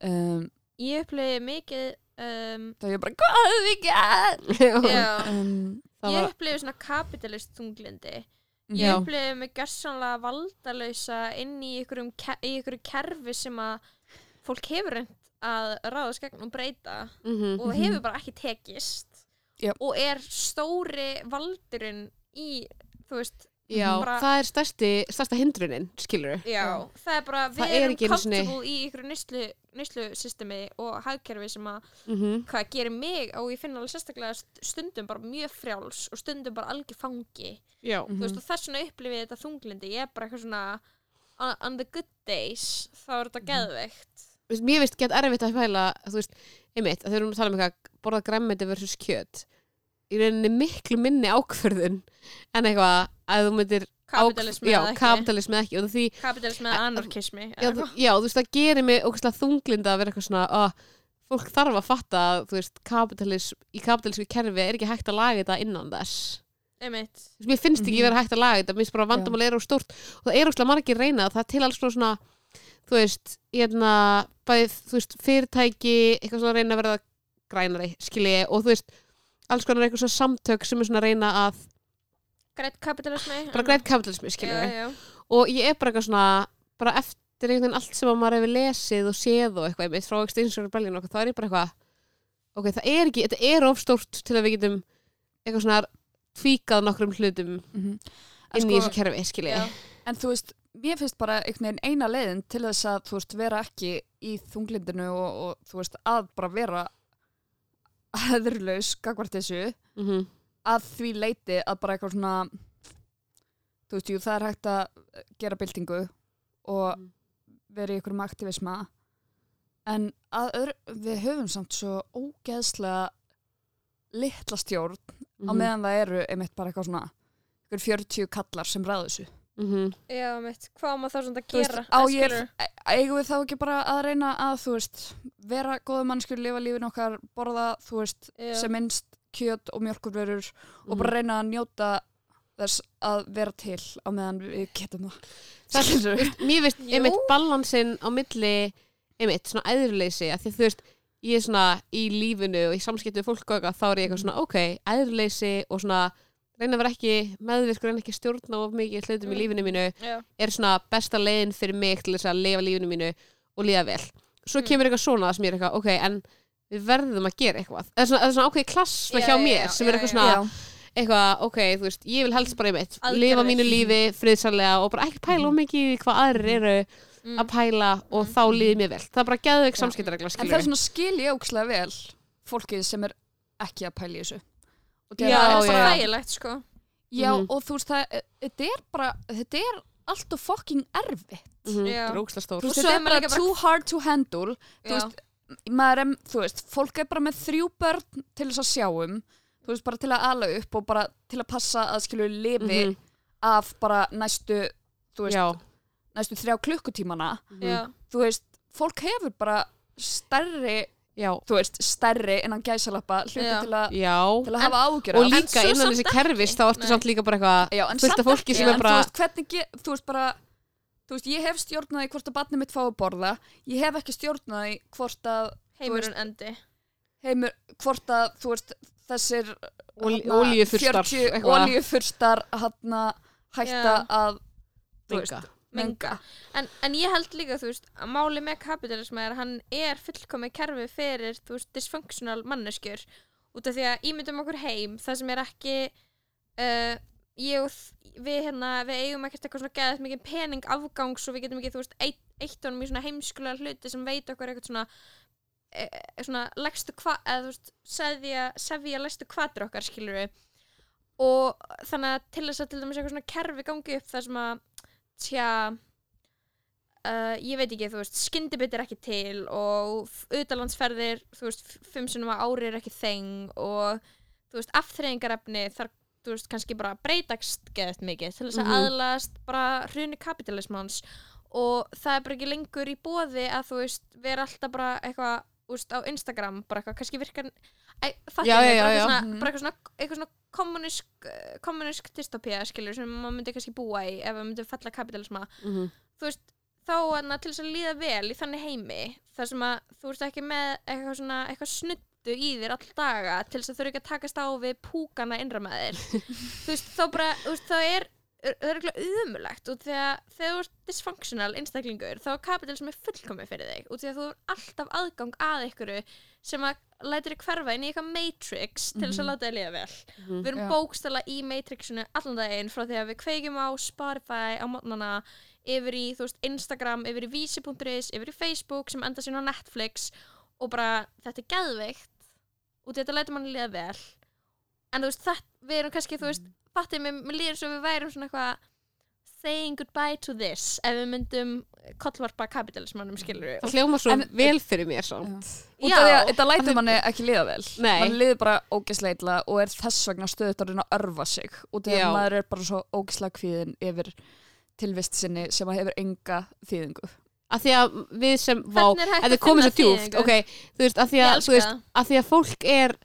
Um, ég upplegi mikið um, þá ég bara hvað höfum við gert? Um, ég var, upplifi svona kapitalist þunglindi Mhm. ég Já. upplifi mig gersanlega valdalösa inn í ykkurum, í ykkurum kerfi sem að fólk hefur reynd að ráðast gegn og breyta mhm, og hefur bara ekki tekist Já. og er stóri valdurinn í, þú veist já, bara- það er stærsti, stærsta hindrunin, skilur já, það er bara, við Það er erum comfortable í ykkur neyslu systemi og hagkerfi sem að mm hvað gerir mig og ég finna alveg sérstaklega st- stundum bara mjög frjáls og stundum bara algjör fangi. Já, þú veist og þess vegna upplifið þetta þunglindi ég er bara eitthvað svona on, on the good days þá er þetta geðveikt. Þú veist, mér veist gett erfitt að fæla þú veist, einmitt, að þau erum að tala um eitthvað borða græmmiti versus kjöt í rauninni miklu minni ákvörðun en eitthvað að þú myndir kapitalismi eða ekki. kapitalismi eða ekki. Og því, kapitalismi eða anarkismi já, já, þú veist, það gerir mig ógæslega þunglinda að vera eitthvað svona að fólk þarf að fatta að, þú veist, kapitalism í kapitalismi kerfi er ekki hægt að laga þetta innan þess. Einmitt. Mér finnst ekki Mhm. vera hægt að laga þetta mér finnst bara vandamál er á stórt. Og það er óslega margir reyna það er til alls svona þú veist, hérna bæðið, þú veist, fyrirtæki eitthvað svona að reyna að verða grænari skilji, og þú veist, alls konar eitthvað svona samtök sem er svona að reyna að greitt kapitalismi bara grænt kapitalismi, skilji já, já. og ég er bara eitthvað svona bara eftir einhvern veginn allt sem að maður hefur lesið og séð og eitthvað einmitt frá Extinction Rebellion og eitthvað, þá er ég bara eitthvað ok, það er ekki, þetta er of stórt til að við getum eitthvað svona tvíkað nokkrum hlutum Mhm. En inn í sko- þessu kerfi, skilji Já. En þú veist, mér finnst bara einhvern veginn eina leiðin til þess að þú veist, vera ekki í þunglindinu og, og þú veist, að bara vera heðurlaus gagvart þessu mm -hmm. að því leiti að bara eitthvað svona þú veist, jú, það er hægt að gera byltingu og Mm. vera í einhverjum aktivisma en að öðru, við höfum samt svo ógeðslega litla stjórn á Mhm. meðan það eru einmitt bara eitthvað svona einhver 40 kallar sem ræðu þessu Mhm. já, mitt, hvað maður þá svona að Þú veist, gera á ég, e- eigum við þá ekki bara að reyna að þú veist, vera góða mannskur lifa lífin okkar, borða þú veist, Já. sem minnst kjöt og mjölkurverur og Mhm. bara reyna að njóta þess að vera til á meðan við getum það Það er, veist, mér veist, einmitt balansinn á milli, einmitt, svona æðruleysi að því þú veist, ég er svona í lífinu og í samskiptu fólk og eitthvað, þá er ég eitthvað svona, ok, æðruleysi og svona reyna að vera ekki meðvirkur, reyna ekki að stjórna of mikið hlutum í Mm. lífinu mínu já, er svona besta leiðin fyrir mig til þess að lifa lífinu mínu og líða vel svo Mm. kemur eitthvað svona sem ég er eitthvað, ok, en við verðum að gera eitthvað það er svona, er svona ákveði klass Já, hjá já, mér já, sem er eitthvað svona eitthvað, ok, þú veist, ég vil helst bara einmitt Aðgerðir. lifa mínu lífi friðsarlega og bara ekki pæla of mikið í hvað aðrir eru mm. að pæla og Mm. þá líði mér vel það er bara geðveik Já. samskiptaregla en það er svona skil ég ókslega vel fólkið sem er ekki að pæla í þessu og Já, það er bara þægilegt sko Já, Mhm. og þú veist, það, þetta er bara, þetta er allt og fucking erfitt. Ógstlega stór Þú veist, þetta er bara líka bara- too hard to handle. Þú veist, maður er, þú veist, fólk er bara með þrjú börn til þess að sjá um, þú veist, bara til að ala upp og bara til að passa að skilju lifi Mhm. af bara næstu, þú veist, Já, næstu þrjá klukkutímana. Þú veist, fólk hefur bara stærri, já, þú veist, stærri innan gæsalappa hluti til, a, já. til að hafa ágjör Og líka innan þessi ekki. kerfis þá ertu samt líka bara eitthvað Já, en fullt af fólki sem er bara þú veist, hvernig, þú veist bara þú veist, ég hef stjórnaði hvort að barnið mitt fá að borða. Ég hef ekki stjórnaði hvort að Heimurinn endi. heimur, hvort að þú veist, þessir olíufurstar, 40 eitthvað. olíufurstar hann hætta að þú veist, Menga. En, en ég held líka, þú veist, að máli með kapitalism er að hann er fullkomið kerfi fyrir, þú veist, dysfunctional manneskjur út af því að ímyndum okkur heim það sem er ekki uh, ég og við hérna við eigum ekkert eitthvað svona geðað mikið pening afgangs og við getum ekki, þú veist, eitt, eitt honum í svona heimskulega hluti sem veit okkur eitthvað svona e, svona leggstu hvað, eða þú veist, sefja, sefja leggstu kvatur okkar, skilur við og þannig að til þess að til dæmis eitthvað svona kerfi gangi upp þar sem að tja uh, ég veit ekki, þú veist, skyndibit er ekki til og utalandsferðir þú veist, fimm sinnum á ári er ekki þeng og þú veist, afþreyingarefni þar, þú veist, kannski bara breytast geðt mikið til þess að Mhm. aðlast bara hruni kapitalismans og það er bara ekki lengur í bóði að þú veist, vera alltaf bara eitthvað veist, á Instagram, bara eitthvað, kannski virkar eitthvað já. svona, Mhm. eitthvað svona, eitthvað svona kommunísk, kommunísk dystopía, skilur, sem maður myndi kannski búa í ef maður myndi falla kapitalisma Mhm. þú veist, þá hana, til þess að líða vel í þannig heimi, þar sem að þú ert ekki með eitthvað svona eitthvað snuttu í þér all daga til þess að þú eru ekki að takast á við púkana innra með þér þú veist, þá bara, þú veist, það er það er eitthvað umulegt og þegar, þegar þú ert dysfunctional einstaklingur þá er kapitalismi fullkomið fyrir þig og því að þú er alltaf aðgang að ykkuru sem að lætur þig hverfa inn í eitthvað matrix til þess að láta þig liða vel Mhm. við erum Já. bókstala í Matrixinu allan daginn frá því að við kveikjum á Spotify á mótnana yfir í veist, Instagram, yfir í vísi.is yfir í Facebook sem enda sín á Netflix og bara þetta er geðveikt og þetta lætur manni líða vel en þú veist, þetta, við erum kannski þú veist, fattið mér, mér líður svo við værum svona eitthvað saying goodbye to this ef við myndum kollvarpa kapitalismannum skilur Það hljóma svo En- vel fyrir mér samt. Út af því að Já. þetta lætur manni ekki liða vel. Nei. mann liður bara ógislega illa og er þess vegna stöðut að reyna að örfa sig. Út af því Já. að maður er bara svo ógislega kvíðin yfir tilvist sinni sem að hefur enga þýðingu. Að því að við sem, vá, er að þið komið svo djúft ok, þú veist, að því að, að því að fólk er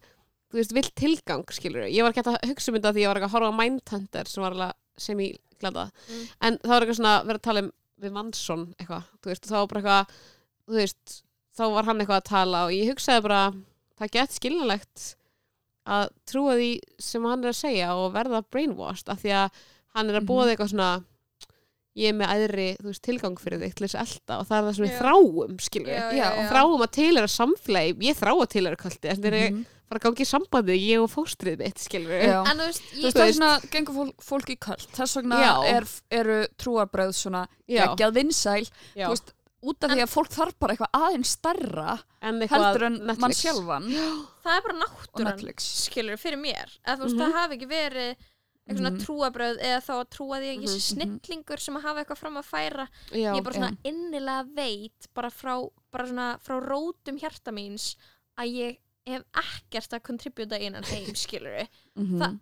þú veist, vill tilgang, skilur ég var ekki að hugsa um þetta því ég var ekki að horfa á Mindhunter sem var alveg sem ég glada Mm. en það var eitthvað svona verið að tala um við Mansson eitthvað, þú veist, þá var bara eitthvað þú veist, þá var hann eitthvað að tala og ég hugsaði bara, það gett skiljanlegt að trúa því sem hann er að segja og verða brainwashed af því að hann er að Mhm. bóða eitthvað svona ég er með æðri, þú veist, tilgang fyrir þig til þess að elda og það er það sem við Já. þráum, skilur Já, Já, og þráum að tilera samfélagi ég þrá að tilera kvöldi þess að Mhm. að gangi í sambandi ég og fóstrið mitt, skilur Já. en þú veist, ég, veist, þess vegna gengur fólk, fólk í köld þess vegna Já. er, eru trúarbröð svona Já. geggjað vinsæl Já. þú veist, út af því að fólk þarf bara eitthvað aðeins stærra en heldur en Netflix. mann sjálfan það er bara náttúran skilur fyrir mér að þú veist Mhm. það hafi ekki verið eitthvað svona Mhm. trúabröð eða þá að trúa því að ég sé Mhm. snillingur sem að hafa eitthvað fram að færa Já. ég bara svona innilega veit bara frá, bara svona, frá rótum hjarta míns að ég hef ekkert að kontributa innan heim skilur Mhm. Það-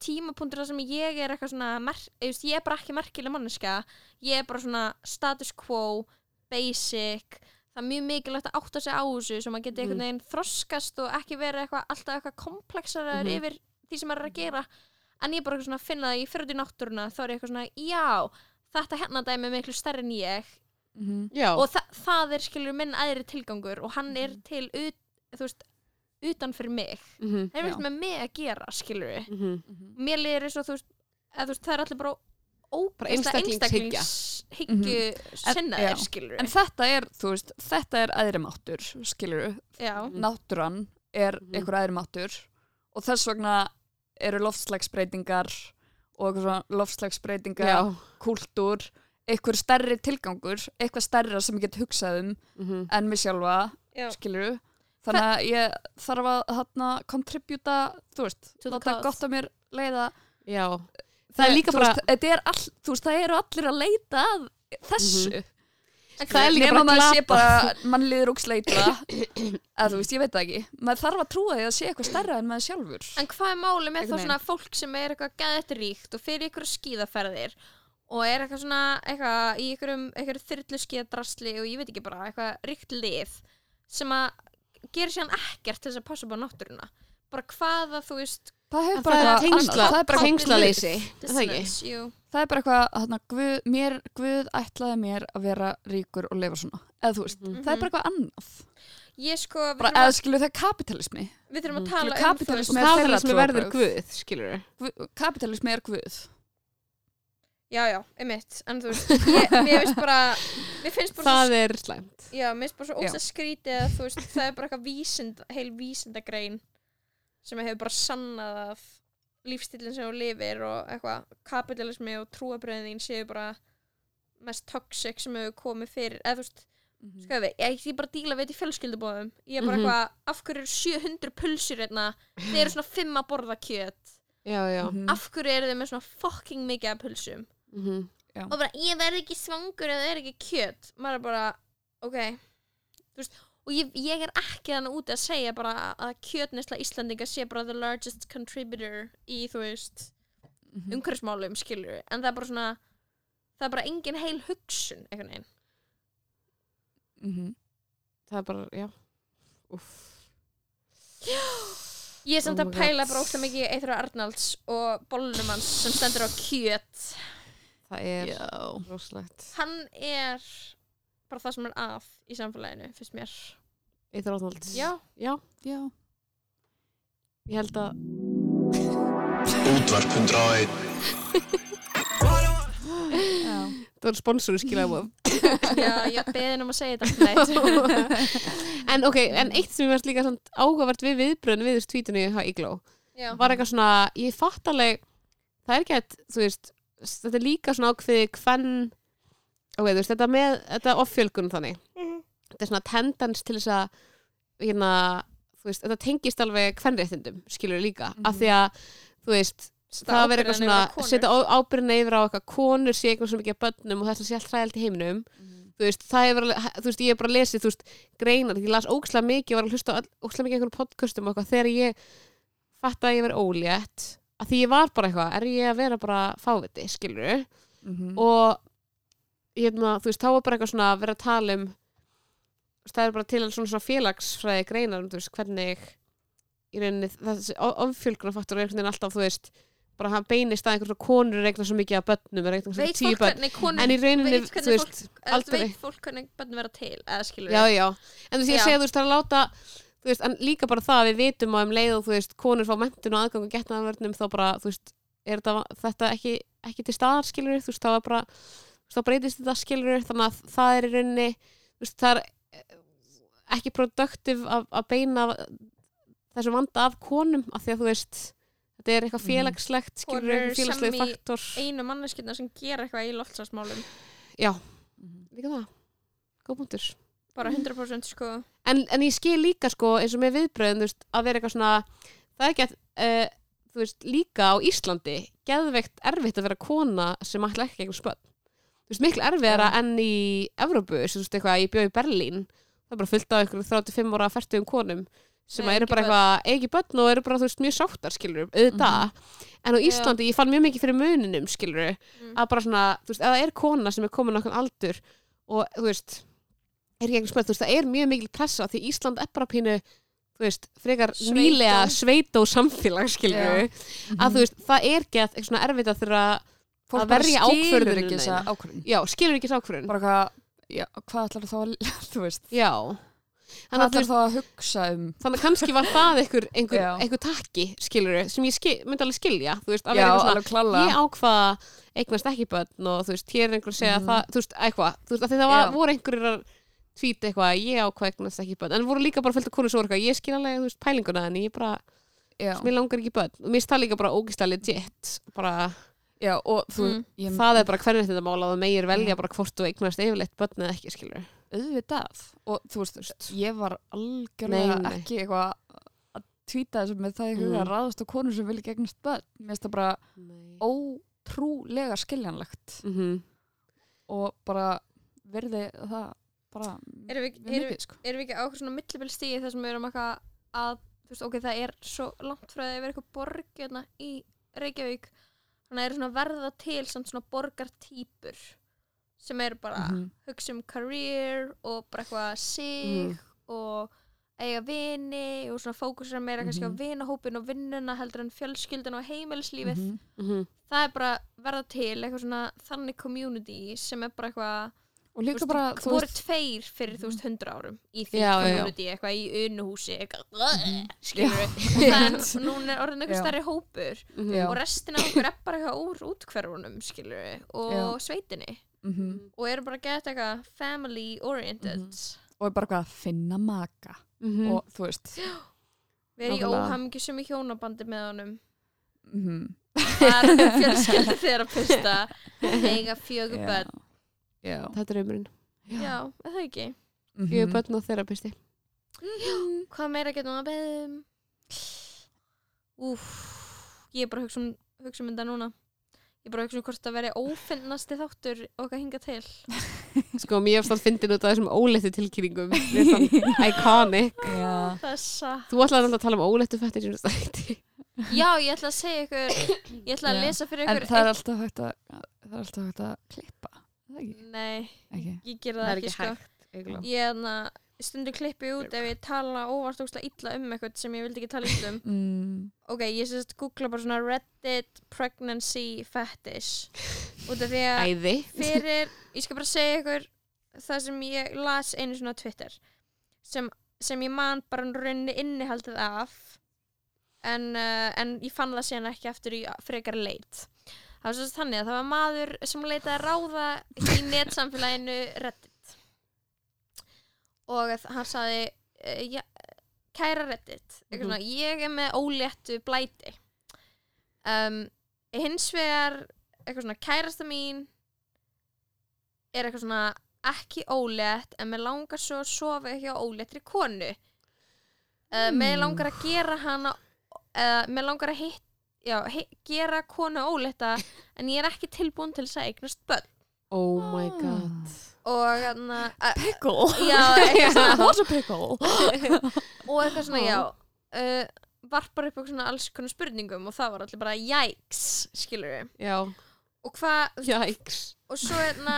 tímapunktur þar sem ég er eitthvað svona mer, ég, veist, ég er bara ekki merkileg manneska ég er bara svona status quo basic það er mjög mikilvægt að átta sig á þessu svo maður geti einhvern veginn þroskast og ekki verið eitthvað, alltaf eitthvað komplexarar Mhm. yfir því sem maður er að gera en ég er bara eitthvað svona að finna það, í náttúruna þá er ég eitthvað svona, já þetta hérna dæmi er miklu stærri en ég Mhm. Já. og þa það er skilur minn æðri tilgangur og hann er til ut, þú veist, utan fyrir mig Mhm. það er ekkert með mig að gera skilur Mhm. mér líður eins og þú veist, að, þú veist það er allir bara einstaklingshyggja. En- sinnaðir skilur en þetta er, þú veist, þetta er æðri máttur skilur já, náttúran er Mhm. einhver æðri máttur og þess vegna eru loftslagsbreytingar og Já. kúltúr, einhver stærri tilgangur eitthvað stærra sem ég get hugsað um Mhm. en mig sjálfa, já. skilur þannig að ég þarf að þarna kontribúta, þú veist, cause. gott að mér leiða. Já. Það er líka bara veist, þetta er all, þú veist, það eru allir að leita að þessu. Það er líka nema bara maður sé bara mann liður og sleita eða þú veist, ég veit það ekki. Maður þarf að trúa því að sé eitthvað stærra en maður sjálfur. En hvað er máli með þá svona fólk sem er eitthvað gæðið ríkt og fyrir ykkur skíðaferðir og er eitthvað svona eitthvað í ykkurum, ykkur þyrlu skíðadrasli og ég veit ekki bara eitthvað ríkt lið sem að gera síðan ekkert til þess að passa upp á náttúruna. Bara hvaða þú veist það bara það er eitthvað tengsla, það er bara, tengslaleysi er það það er bara eitthvað guð, mér, guð ætlaði mér að vera ríkur og lifa svona. Eða þú veist, Mhm. það er bara eitthvað annað. Ég sko, bara, eða skilur það er kapitalismi við þurfum að Mhm. tala um kapitalismi er það sem verður guð skilur Guð- kapitalismi er guð Já, já, einmitt En þú veist, ég, mér finnst bara Mér finnst bara það svo, er slæmt. Já, mér finnst bara svo Já. ósað skrítið að þú veist, það er bara eitthvað vísind, heil vísindagrein sem hefur bara sannað að lífstílinn sem þú lifir og eitthvað kapitalismi og trúabröðin séu bara mest toxic sem hefur komið fyrir eða þú veist, sko við, ég, ég bara díla við þetta í fjölskyldubóðum. Ég er bara Mhm. eitthvað, af hverju eru 700 pulsur hérna, þeir eru svona 5 að borða kjöt. Já, já. Mhm. af hverju eru þeir með svona fucking mikið af pulsum Mhm. og bara ég verð ekki svangur eða það er ekki kjöt maður er bara, ok veist, og ég, ég er ekki þannig úti að segja bara að kjötnesla Íslandinga sé bara the largest contributor í þú veist Mhm. umhverfsmálum skilur en það er bara svona það er bara engin heil hugsun einhvern veginn Mhm. það er bara, já Úff. ég er samt Oh að my pæla bara óslega mikið Eithra Arnalds og bollunum hans sem stendur á kjöt það er rosalegt. Hann er bara það sem er að í samfélaginu fyrst mér. Átnalds já, já, Já. ég held að Útvarp 101 Já. það var sponsoru skilaðum já, ég beðin um að segja þetta en ok, en eitt sem ég varst líka samt áhugavert við viðbröðin við þessu hjá Igló já, var eitthvað svona, ég fatt alveg það er ekki að, þú veist þetta er líka svona ákveði hvern ok, þú veist, þetta með þetta offjölgun þannig. Þetta er svona tendens til þess að hérna, veist, þetta tengist alveg hvernréttindum, skilur líka Mhm. af því að, þú veist það verður eitthvað svona, setja ábyrðin yfir á eitthvað konur sé eitthvað svo mikið af börnum og þetta sé allt hræðalt í heiminum. Þú veist, það er verið, þú veist, ég hef bara lesið þú veist, greinar, ég las ókslega mikið og var að hlusta ókslega mikið einhverjum podcastum og eitthvað þegar ég fatt að ég verið ólétt að því ég var bara eitthvað, er ég að vera bara fáviti, skilur Mhm. og ég hefna, þú veist, þá var bara eitthvað svona að vera að tala um það er bara til svona, svona félagsfræði greinar um, þú veist, hvernig í rauninni þessi ofjölgunarfaktor er alltaf, þú veist bara hann beinist að einhvern svona konur regna svo mikið er eitthvað svona veit fólk hvernig konur veit veit fólk hvernig börn vera til eða skilur já, já, en þú veist, ég segja, þú veist, það er að láta veist, en líka bara það að við vitum á um leið og þú veist, konur fá mentun og aðgang og getnaðanvörnum þá bara, þú veist, er þetta, þetta ekki, ekki til staðar, skilur þú veist, þá er bara, þá breytist þetta skilur þannig að það er í rauninni þú veist, það er eh, ekki produktiv að, að beina þessu vanda af konum af því að þú veist, þetta er eitthvað Mhm. félagslegt skilur, Konur eitthvað félagsleg sem í- faktor. einu manneskjörna sem gera eitthvað í loftslagsmálum. Já, Mhm. líka það. Góð punktur. Bara 100% sko en, en ég skil líka sko eins og með viðbröðum veist, að vera eitthvað svona það er ekki að uh, veist, líka á Íslandi geðveikt erfitt að vera kona sem ætla ekki eitthvað spöld þú veist, miklu erfiðara Já. enn í Evrópu, þú veist, eitthvað, ég bjóð í Berlín það er bara fullt af ykkur 35 ára 40 konum sem Nei, eru bara eitthvað eigi börn og eru bara, þú veist, mjög sáttar skilur, auðvitað en á. Íslandi, ég fann mjög mikið fyrir muninum skilur, Mm. að bara svona þú veist, það er kona sem er komin okkur aldur og, þú veist, er ekki þú veist, það er mjög mikil pressa því Ísland er bara pínu, veist, frekar Sveitó. nýlega sveitó samfélag skilur, Mhm. að þú veist, það er að, eitthvað svona erfitt að þurfa Fólk að verja skilur ákvörðunina ekki þessa þína. ákvörðun. Já, skilur ekki þess ákvörðun. Bara hvað, já, hvað ætlar þá að þú veist, já, þannig að ætlar veist þá að hugsa um? þannig að kannski var það einhver, einhver, einhver takki skilur, sem ég skil, myndi alveg skilja veist, alveg já, alveg klála ég ákvaða eignast ekki börn og þú veist, hér er einhver að segja Mhm. það, þú veist, eitthvað, þú veist, það var, voru einhverjir að tvíta eitthvað, að ég ákvaða eignast ekki börn en voru líka bara fullt af konur voru eitthvað, ég skil alveg, þú veist, pælinguna en ég bara, mér langar ekki börn og mér það líka bara ógislega legit bara, já, og þú Mm. ég, það er bara hvernig þetta mála og meir velja bara hvort þú eignast yfirleitt börn eða ekki, skilur auðvitað og þú veist, ég var algjörlega Nei, nei. ekki eitthvað að tvíta þessu með það í huga Mm. að ráðast á konur sem vilja gegnast börn mér finnst það bara Nei. ótrúlega skiljanlegt Mhm. og bara verði það bara Erum við, við erum, mikið sko erum við ekki á eitthvað svona millibilstíði þar sem við erum eitthvað að þú veist, ok, það er svo langt frá að vera eitthvað borg hérna í Reykjavík þannig að það eru svona verða til samt svona borgartýpur sem eru bara Mhm. hugsa um career og bara eitthvað sig Mhm. og eiga vini og svona fókusera meira kannski á Mhm. vinahópin og vinnuna heldur en fjölskyldun og heimilislífið Mhm. Mhm. það er bara verða til eitthvað svona þannig community sem er bara eitthvað og líka bara þú voru veist tveir fyrir þú veist hundra árum í því community, eitthvað í unuhúsi Mhm. skilur Já. en núna er orðin eitthvað Já. stærri hópur Mhm. Já. og restin af okkur er bara úr útkverfunum skilur og Já. sveitinni Mhm. og eru bara að geta eitthvað family oriented og er bara eitthvað að finna maka Mhm. og þú veist við erum í óhamingjusum í hjónabandi með honum mhm. bara með fjölskyldu þeirra pista eiga fjögur Já. Það er draumurinn. já, er það ekki Mhm. Ég er börn og þerapisti. hvað meira getum við að beðum úf ég er bara að hugsa um, hugsa um þetta núna ég er bara að hugsa um hvort það veri ófinnasti þáttur okkar hinga til Sko, mér hef státt fyndin út af þessum óleittu tilkynningum. Finnst það Iconic. Þú ætlaði alltaf að tala um óleittu fættir já, ég ætla að segja ykkur ég ætla að lesa fyrir en ykkur það er alltaf hægt að það er alltaf hægt að klippa það? Nei, ekki ég ger það, ekki, sko Eiginlega. ég er að stundum klippi út ef ég tala óvart óslega illa um eitthvað sem ég vildi ekki tala illa um mm. ok, ég sérst googla bara svona Reddit pregnancy fetish út af því að Æði. fyrir, ég skal bara segja ykkur það sem ég las einu svona á Twitter sem, sem ég man bara rauninni innihaldið af en, uh, en ég fann það síðan ekki aftur í frekar leit það var svo þannig að það var maður sem leitaði ráða í netsamfélaginu Reddit. Og að hann saði uh, ja, kæra Reddit mm svona, ég er með óléttu blæti. Um, hins vegar kærasta mín er eitthvað svona ekki ólétt en mér langar svo að sofa hjá óléttri konu. Uh, mér Hmm. langar að gera hana uh, mér langar að hitt já, gera konu ólétta en ég er ekki tilbúin til þess að eignast börn Oh my god. og þannig að pickle já, eitthvað svona what's a pickle og eitthvað svona, já uh, varpar upp eitthvað svona alls konar spurningum og það var allir bara jæks skilur við Já. og hvað, Jæks. og svo hérna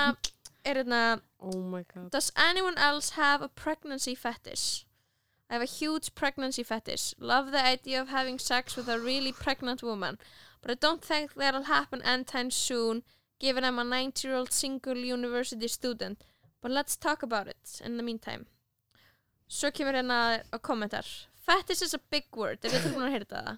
er hérna Oh my god. Does anyone else have a pregnancy fetish? I have a huge pregnancy fetish. Love the idea of having sex with a really pregnant woman, but I don't think that'll happen anytime soon, given I'm a 90 year old single university student. But let's talk about it in the meantime. Svo kemur hérna að kommentar. Fetish is a big word. Er þið tilbúin að heyrta það?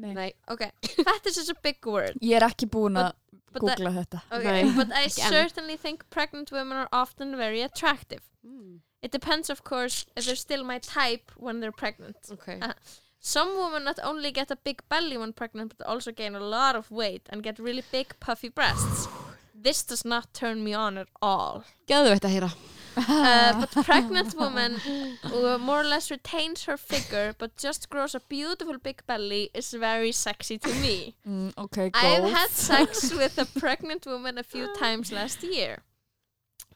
Nei. Nei. Ok, fetish is a big word. ég er ekki búin að googla þetta okay, Nei, but I certainly think pregnant women are often very attractive. Mm. It depends, of course, if they're still my type when they're pregnant. Ok. Uh, Some women not only get a big belly when pregnant, but also gain a lot of weight and get really big, puffy breasts. This does not turn me on at all. Gæðu þetta að heyra. Uh, but pregnant woman who more or less retains her figure but just grows a beautiful big belly is very sexy to me. mm, ok, I've goals. had sex with a pregnant woman a few times last year.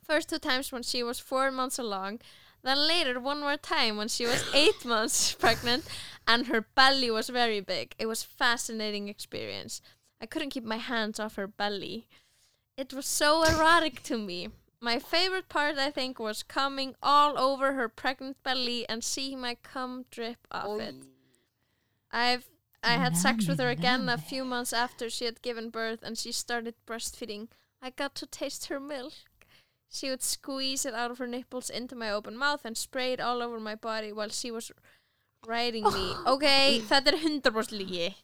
First two times when she was four months along, then later one more time when she was eight months pregnant and her belly was very big. It was fascinating experience. I couldn't keep my hands off her belly. It was so erotic to me. My favorite part, I think, was coming all over her pregnant belly and seeing my cum drip off it. I've I had sex with her again a few months after she had given birth and she started breastfeeding. I got to taste her milk. She would squeeze it out of her nipples into my open mouth and spray it all over my body while she was riding me. Ok, þetta er 100% lígi.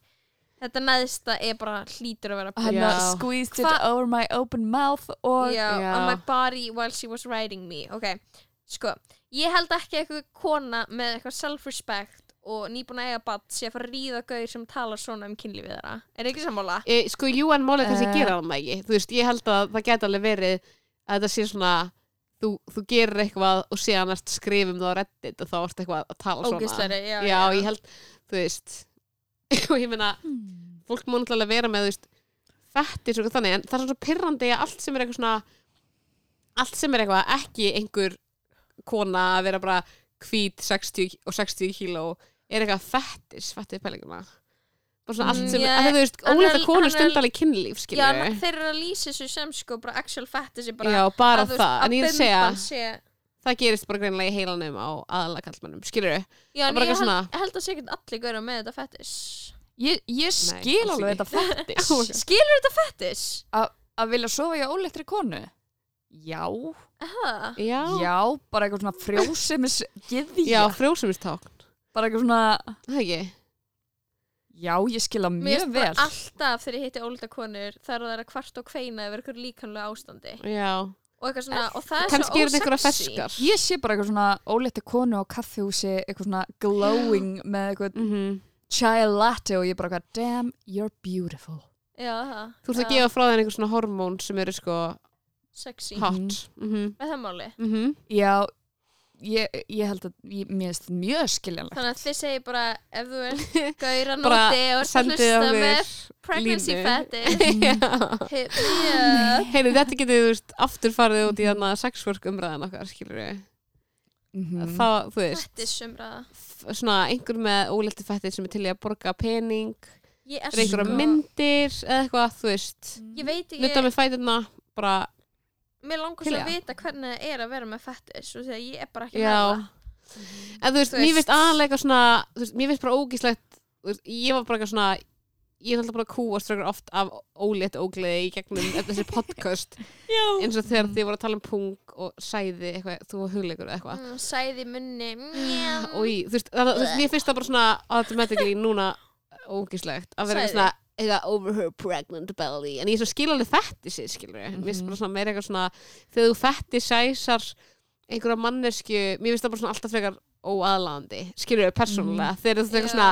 Þetta neðsta er bara hlýtur að vera Já. squeezed Hva- it over my open mouth og Já, on my body while she was riding me Ok, sko Ég held ekki eitthvað kona með eitthvað self-respect og nýbúin að eiga badd sé að fara að ríða gauð sem talar svona um kynlífið þeirra Er ekki sammála? E, sko, jú, en málið kannski Eh. gera það ekki. Þú veist, ég held að það geti alveg verið að þetta sé svona þú, þú gerir eitthvað og síðan skrifum það á reddit og þá ert eitthvað að tala svona Ógeðslegri, já, já, já. ég held, þú veist og ég meina, fólk má náttúrulega vera með, fettis og þannig, en það er svona pirrandi að allt sem er eitthvað svona allt sem er eitthvað, ekki einhver kona að vera bara hvít 60 og 60 kíló er eitthvað fettis, fettið pælinguna bara svona allt Mm, sem, yeah. þú veist, er- ólega konur hann er- stundalega kynlíf, Já, skilur en þeir eru að lýsa þessu sem sko bara actual fat þessi bara Já, bara að, það, er að segja bimban sé, það gerist bara greinlega í heilanum á aðalega kallmannum, skilur við? Já, en bara ég eitthvað held, svona- held að sé ekkert allir góra með þetta fettis Ég, ég skil alls alveg þetta God. Skilur þetta fettis? Að vilja sofa í óleiktri konu? Já, Aha. Já, já, bara eitthvað svona frjósemis geðja Já frjósumistákn, Bara eitthvað svona, það ekki? já, ég skil það Mér mjög finnst vel. bara alltaf þegar ég hitti ólita konur þar það er að kvart og kveina yfir eitthvað líkanlega ástandi. Já, og eitthvað svona, og það er kannski er svo þetta einhverja ósexy. ferskar. Ég sé bara eitthvað svona óleikti konu á kaffihúsi Eitthvað svona glowing með eitthvað mm chai latte Og ég bara eitthvað, damn, you're beautiful. Já, það Þú ert að Já, gefa frá þeim einhver svona hormón sem eru sko Sexy, hot. Mm með það máli. -hmm. Já, ég, ég held að ég, Mér finnst mjög skiljanlegt. Þannig að þið segir bara ef þú er Bara nóti og hlusta með pregnancy up. Heyri, þetta getur þú veist aftur farið út í þarna sexwork umræðan okkar, skilur við mm Það, þú veist fettis umræða svona einhver með ólilti fættið sem er til í að borga pening er einhverja myndir eða eitthvað, þú veist. Ég veit ekki, með fætina, bara mér langar svo að vita hvernig það er að vera með fettis og þegar ég er bara ekki Já. með það en þú veist, Þú mér veist. finnst aðalega svona, þú veist, mér finnst bara ógíslegt þú veist, ég var bara eitthvað svona ég er alltaf bara að kúast frekar oft af ólétt ógleði í gegnum þessi podcast Já. eins og þegar þið voru að tala um pung og sæði eitthvað, þú og hugleikur eða eitthvað Mm, Sæði munni Njá. og í, þú veist, það, þú veist, mér finnst það bara svona automatically núna ógíslegt að vera Sæði. eitthvað svona eitthvað over her pregnant belly. En ég er svo skil alveg fetti sér skilur við, mér finnst bara svona meira eitthvað svona þegar þú fetti sæsar einhverja mannesku, mér finnst það bara svona alltaf frekar óaðlandi, skilur við, persónulega þegar þú veist eitthvað svona,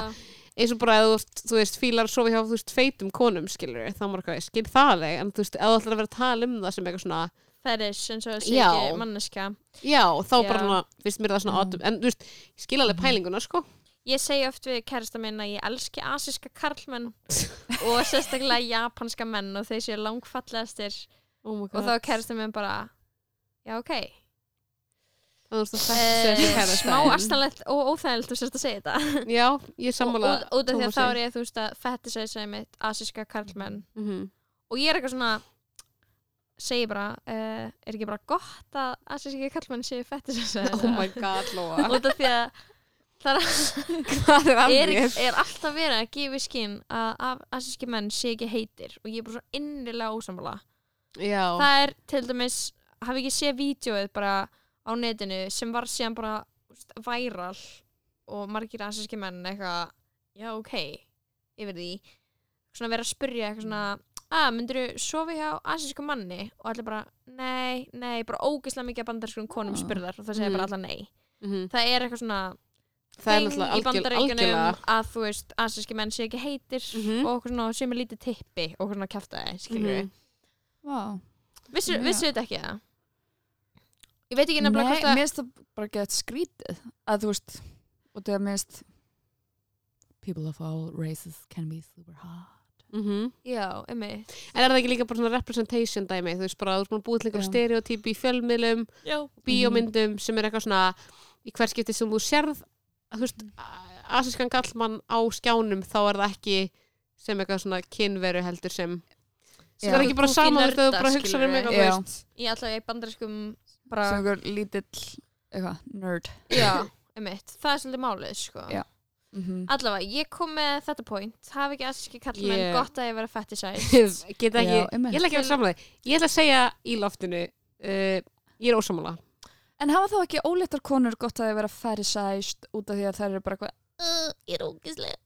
eins og bara að þú, veist, þú veist, fílar að sofa hjá, þú veist, feitum konum skilur þá maður eitthvað, ég skil það alveg. En þú veist, ef þú ætlar að vera að tala um það sem eitthvað svona Fetish eins og Já. ekki manneska já, þá Já. bara svona, finnst mér það svona átum, en þú veist, ég skil alveg pælinguna, sko Ég segi oft við kærasta minn að ég elski asíska karlmenn og sérstaklega japanska menn og þeir séu langfallegastir. Oh og þá er kærasta minn bara já ok. Eh, smá astanlegt og óþægilegt þú sérst að segja þetta. Já, ég sammála og, út af því að þá er ég þú veist að fetisæsa mitt asíska karlmenn. Mhm. og ég er eitthvað svona segi bara, uh, er ekki bara gott að asíski karlmenn séu fetisæsa Oh my god, Lóa. Út af því að það er, er að er, er alltaf verið að gefa skinn að að asíski menn sé ekki heitir og ég er bara svo innilega ósammála Já, það er til dæmis hafi ekki séð vídeoið bara á netinu sem var síðan bara væral og margir asíski menn eitthvað, já ok yfir því svona vera að spyrja eitthvað svona að myndir þú sofa hjá asísku manni og allir bara, nei, nei bara ógeðslega mikið af bandarskum konum Ah. spurðar og það segir Mm. bara allar nei Mhm. það er eitthvað svona er náttúrulega í algjörlega að þú veist, asíski menn sé ekki heitir Mhm. og okkur svona sem er lítið tippi og okkur svona kjaftaði, skilur við Mhm. Vá vissu, Já. vissu þetta ekki það? ég veit ekki nefnilega hvort að mér finnst það bara gett skrítið að þú veist og það mér finnst people of all races can be super hot Mhm. já, emmi En er það ekki líka bara svona representation dæmi Þú veist bara, þú búin að búið til einhver Já. stereotyp í fjölmiðlum já, Bíómyndum sem er eitthvað svona Í hver skipti sem þú sérð að, Þú veist, asískan gallmann á skjánum Þá er það ekki sem eitthvað svona kynveru heldur sem sem Já. er ekki bara saman þegar þú bara hugsa um eitthvað, ég alltaf í bandariskum sem bara, einhver lítill eitthvað, nerd. Já, emmitt það er svolítið málið, sko. Mm allavega, ég kom með þetta point. Hafi ekki asíski kallmenn Ég- gott að ég vera fetisæst ég ætla ekki að vera samlega Ég ætla að segja í loftinu uh, Ég er ósamála En hafa þá ekki óleittar konur gott að vera fetisæst út af því að þær eru bara eitthvað ég er ógislega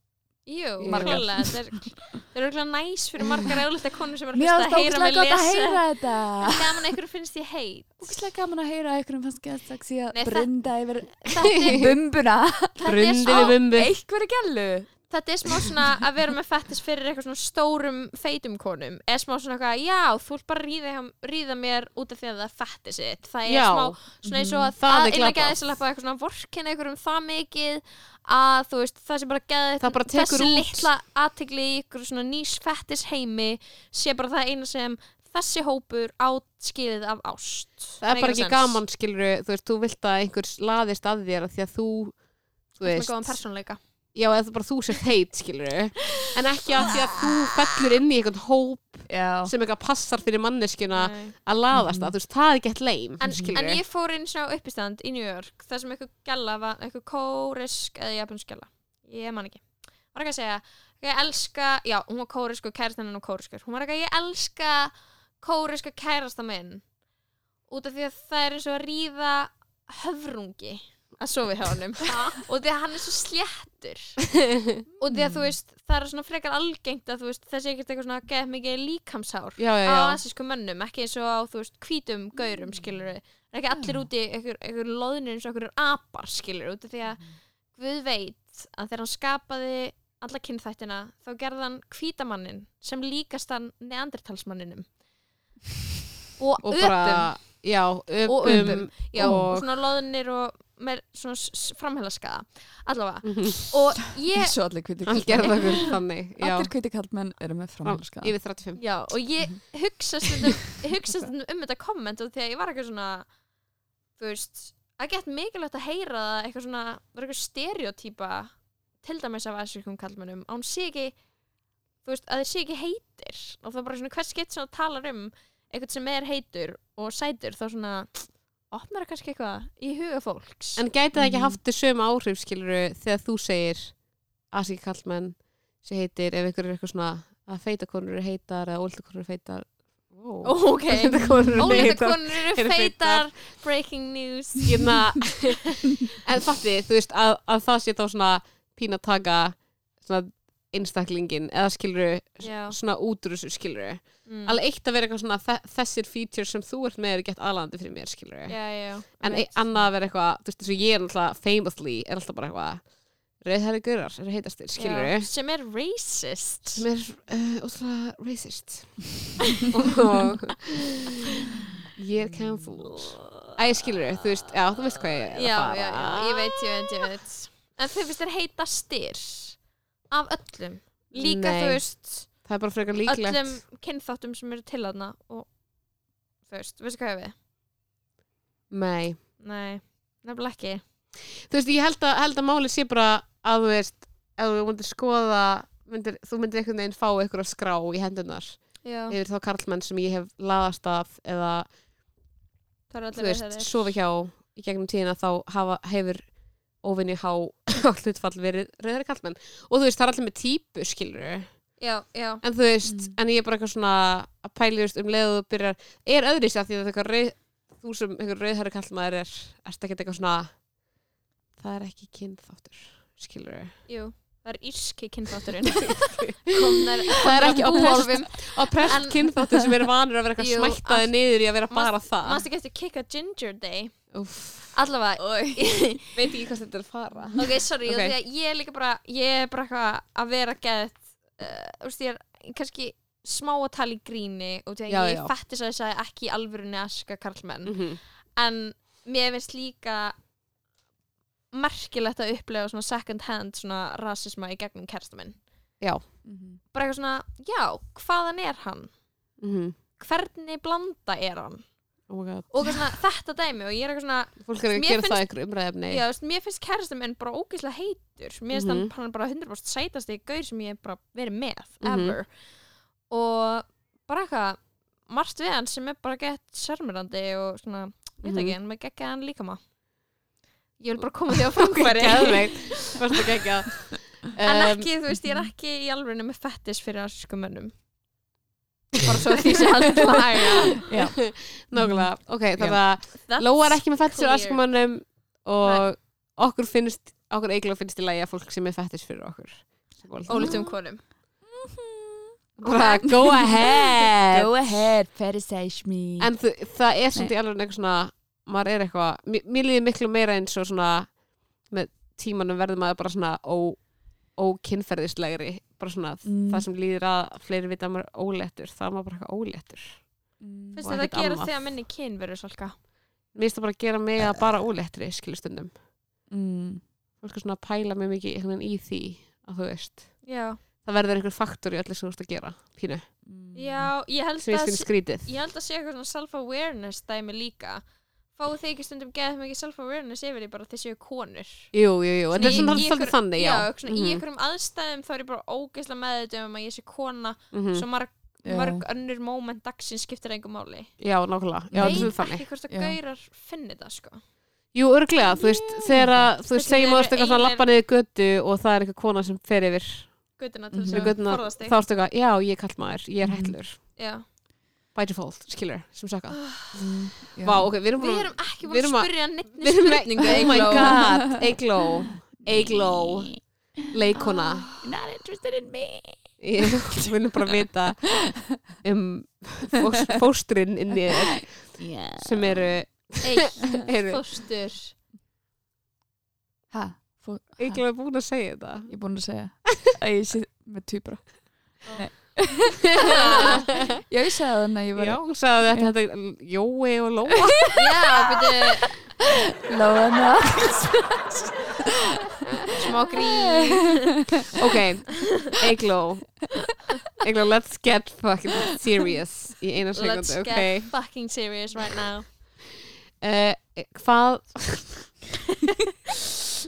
Jú, Margar. klálega, þetta er, þetta er okkur næs fyrir margar eðlita konur sem er að heyra mig ógæslega gott að lesa. heyra þetta. Gaman að einhverju finnst ég heit. Ógæslega gaman að heyra að einhverjum fannst gett sexy að það- brinda yfir bumbuna. er svo við bumbu. Einhverju gælu þetta er smá svona að vera með fettis fyrir eitthvað svona stórum feitum konum er smá svona eitthvað, já, þú ert bara að ríða, ríða mér út af því að það er fettis sitt það er Já. smá svona eins og að Það er að innan glatað. geðislega eitthvað svona vorkenna ykkur um það mikið að þú veist, það sé bara tekur þessi litla aðtegli í ykkur svona nýs fettis heimi sé bara það eina sem þessi hópur átskilið af ást það er bara ekki sense. gaman skilur þú veist, þú vilt að einhvers laðist að þér af því að þú þú veist, já, eða bara þú sért heit skilur en ekki að því að þú fellur inn í einhvern hóp Já. sem eitthvað passar fyrir manneskjuna Nei. að laðast að, þú veist, það er ekki leim en, en ég fór inn svo uppistand í New York þar sem eitthvað gæla var eitthvað kórisk eða japansk gæla. Ég man ekki. Var ekki að segja ég elska, já hún var kórisk og kærastan hennar kóriskur. Hún var ekki að ég elska kóriska kærasta minn. Út af því að það er eins og að ríða höfrungi að sofa hjá honum. Og því að hann er svo sléttur. Og því að þú veist það er svona frekar algengt að þú veist þessi ekkert eitthvað svona geð mikið líkamshár já, já, á já, asísku mönnum, ekki eins og á þú veist hvítum gaurum skilur við það er ekki allir úti einhver, einhver loðnir eins og einhver apar skilur út því að Guð veit að þegar hann skapaði alla kynþættina þá gerði hann hvítamannin sem líkast hann neandertalsmanninum. Og, og öpum. bara já, og öpum öpum já, og, og- svona loðnir og með svona framhælaskaða allavega. Mhm. og ég Svo allir hviti kallmenn eru með framhalska yfir 35 Já, og ég hugsa stundum, hugsa stundum um þetta komment og þegar ég var eitthvað svona þú veist, að gett mikilvægt að heyra það eitthvað svona, var eitthvað stereotýpa til dæmis af aðsvíkum kallmennum að hún sé ekki þú veist, að þeir sé ekki heitir. Og það er bara svona hvers gett sem það talar um eitthvað sem er heitur og sætur? Þá svona opnar það kannski eitthvað í huga fólks? En gæti það ekki Mhm. haft sömu áhrif skilur þegar þú segir asík kallmenn sem heitir ef ykkur er eitthvað svona að feita konur eru heitar eða ólita konur eru feitar. Oh. ok, Óléttar konur eru feitar. breaking news. Hérna, en fatti, þú veist að, að það sé þá svona pína taka svona einstaklingin eða skilur Já. svona útrúsu skilur mm. alveg eitt að vera eitthvað svona þe- þessir features sem þú ert með eru gett aðlandi fyrir mér skilur já, já, en ein- annað að vera eitthvað, þú veist þess að ég er náttúrulega famously er alltaf bara eitthvað rauðhæri gaurar eru heitastir, skilur Já, sem er racist. Sem er uh, ótrúlega racist. Og ég er cancelled Æ, skilur þú veist, já, þú veist hvað ég er að já, fara. já, já, ég veit, ég veit, ég veit. En þau finnst þér heitastir af öllum. Líka Nei. þú veist það er bara frekar líklegt. Öllum kynþáttum sem eru til þarna og þú veist, veistu hvað ég við? Nei. Nei, nefnilega ekki. Þú veist, ég held að, held að máli sé bara að þú veist, ef þú myndir skoða myndir, þú myndir einhvern veginn fá einhverja skrá í hendunar Já, yfir þá karlmenn sem ég hef laðast af eða, þú veist, sofi hjá í gegnum tíðina þá hafa, hefur óvinni há hlutfall verið reyðari karlmenn. Og þú veist, það er allir með típu, skilur Já, já, en þú veist, en ég er bara eitthvað svona að pæli þú veist, um leið og þú byrjar er öðri sér því að það er eitthvað rauð, þú sem einhver rauðhæri kallmaður er erst ekki eitthvað svona það er ekki kynþáttur skilur jú Það er írski kynþátturinn. Komnar það er ekki oppressed, búorfum. oppressed En- kynþáttur sem er vanur að vera eitthvað smættaði niður í að vera bara það. Manstu ekki eftir Kick a Ginger Day? Allavega veit ekki hvað þetta er að fara. Ok, sorry, Ok. okay. Því að ég er líka bara ég er bara eitthvað að vera gett uh, þú veist, ég er kannski smá að tala í gríni og því að Já, ég já. fætti þess að ekki í alvörunni aska karlmenn Mhm. en mér finnst líka merkilegt að upplega svona second hand svona rasisma í gegnum kærasta minn Mhm. bara eitthvað svona, já, hvaðan er hann Mhm. hvernig blanda er hann oh og svona, þetta dæmi og ég er eitthvað svona fólk er að gera finnst- það þú veist, mér finnst kærasta minn bara ógeðslega heitur. Mér finnst Mhm. hann, hann er bara 100% sætasti gaur sem ég bara verið með, Mhm. ever. Og bara eitthvað margt við hann sem er bara gett sjarmirandi og svona, ég veit Mhm. ekki, hann með geggja hann líka maður. Ég vil bara koma því á gegja En ekki, þú veist, ég er ekki í alveg með fettis fyrir asískum mönnum bara svo því sem hann Já. Nákvæmlega, ok, þannig að Lóa er ekki með fettis fyrir askumannum og okkur finnst okkur eiginlega finnst í lagi að fólk sem er fettis fyrir okkur. Ólítum konum. Bara go ahead. Go ahead, fetishize me. En það er í alveg eitthvað svona maður er eitthvað, mér, líður miklu meira eins og svona með tímanum verður maður bara svona ó, ókinnferðislegri bara svona Mm. það sem líður að fleiri vita að maður er óléttur það er maður bara eitthvað óléttur Mm. Finnst þetta að gera annað. þig að minni kynveru svolka? mér finnst það bara að gera mig að bara óléttri skilur stundum Mm. fólk er svona að pæla mig mikið í því að þú veist Já. það verður einhver faktor í öllu sem þú ert að gera pínu, Mm. Já, ég held að skrítið ég held að sé eitthvað svona self-awareness dæmi líka fáið þið ekki stundum geðað mikið self-awareness yfir því bara að þið séu konur? Jú, jú, jú, þetta er svona einhver- þannig, já, já. svona, í Mhm, einhverjum aðstæðum þá er ég bara ógeðslega meðutum um að ég sé kona mhm. svo marg, Já. mörg önnur moment dagsins skiptir engum máli. Já, nákvæmlega. Já, þetta er þannig ekki hvort að gaurar finni það sko. Jú, örglega, þú veist, þegar að, þú veist, segjum að þú eru ert eitthvað svona eiginlega- lappa niður götu og það er eitthvað kona sem fer yfir guttuna til Mhm. þess að götuna, forðast þig. þá eitthvað, já, ég er kallmaður, ég er hættlur, Já. By default, skilur, sem sökka. Mm. Já. Vá, ok, við erum við erum ekki við búin erum að spyrja neitt við erum með, spurningu oh my god, Eigló, Eigló, leikona. Not interested in me Ég vil bara vita um fós, fóstrin inni í þér yeah. sem eru, fóstur ha? Eigló er búin að segja þetta. Ég er búin að segja að ég sé með týpra Já, ég segði það þannig að ég var Já, hún sagði að þetta er Jói og Lóa. já, byrju, Lóðana smá grín. Ok, Eigló Eigló, let's get fucking serious í eina let's sekundu, ok? get fucking serious right now. Uh, Hvað? Svo-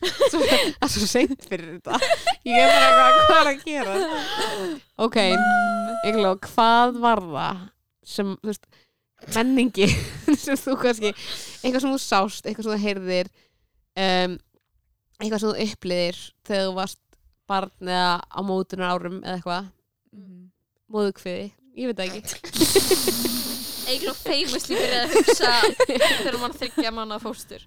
Það er svo seint fyrir þetta. Ég er bara eitthvað, hvað er að gera? Ok, Eigló, hvað var það sem, þú veist menningi sem þú kannski eitthvað sem þú sást, eitthvað sem þú heyrðir um, eitthvað sem þú uppliðir þegar þú varst barn eða á mótunar árum eða eitthvað? Móðukviði, ég veit það ekki Eigló famously byrjaði að hugsa þegar mann þryggja manna fóstur.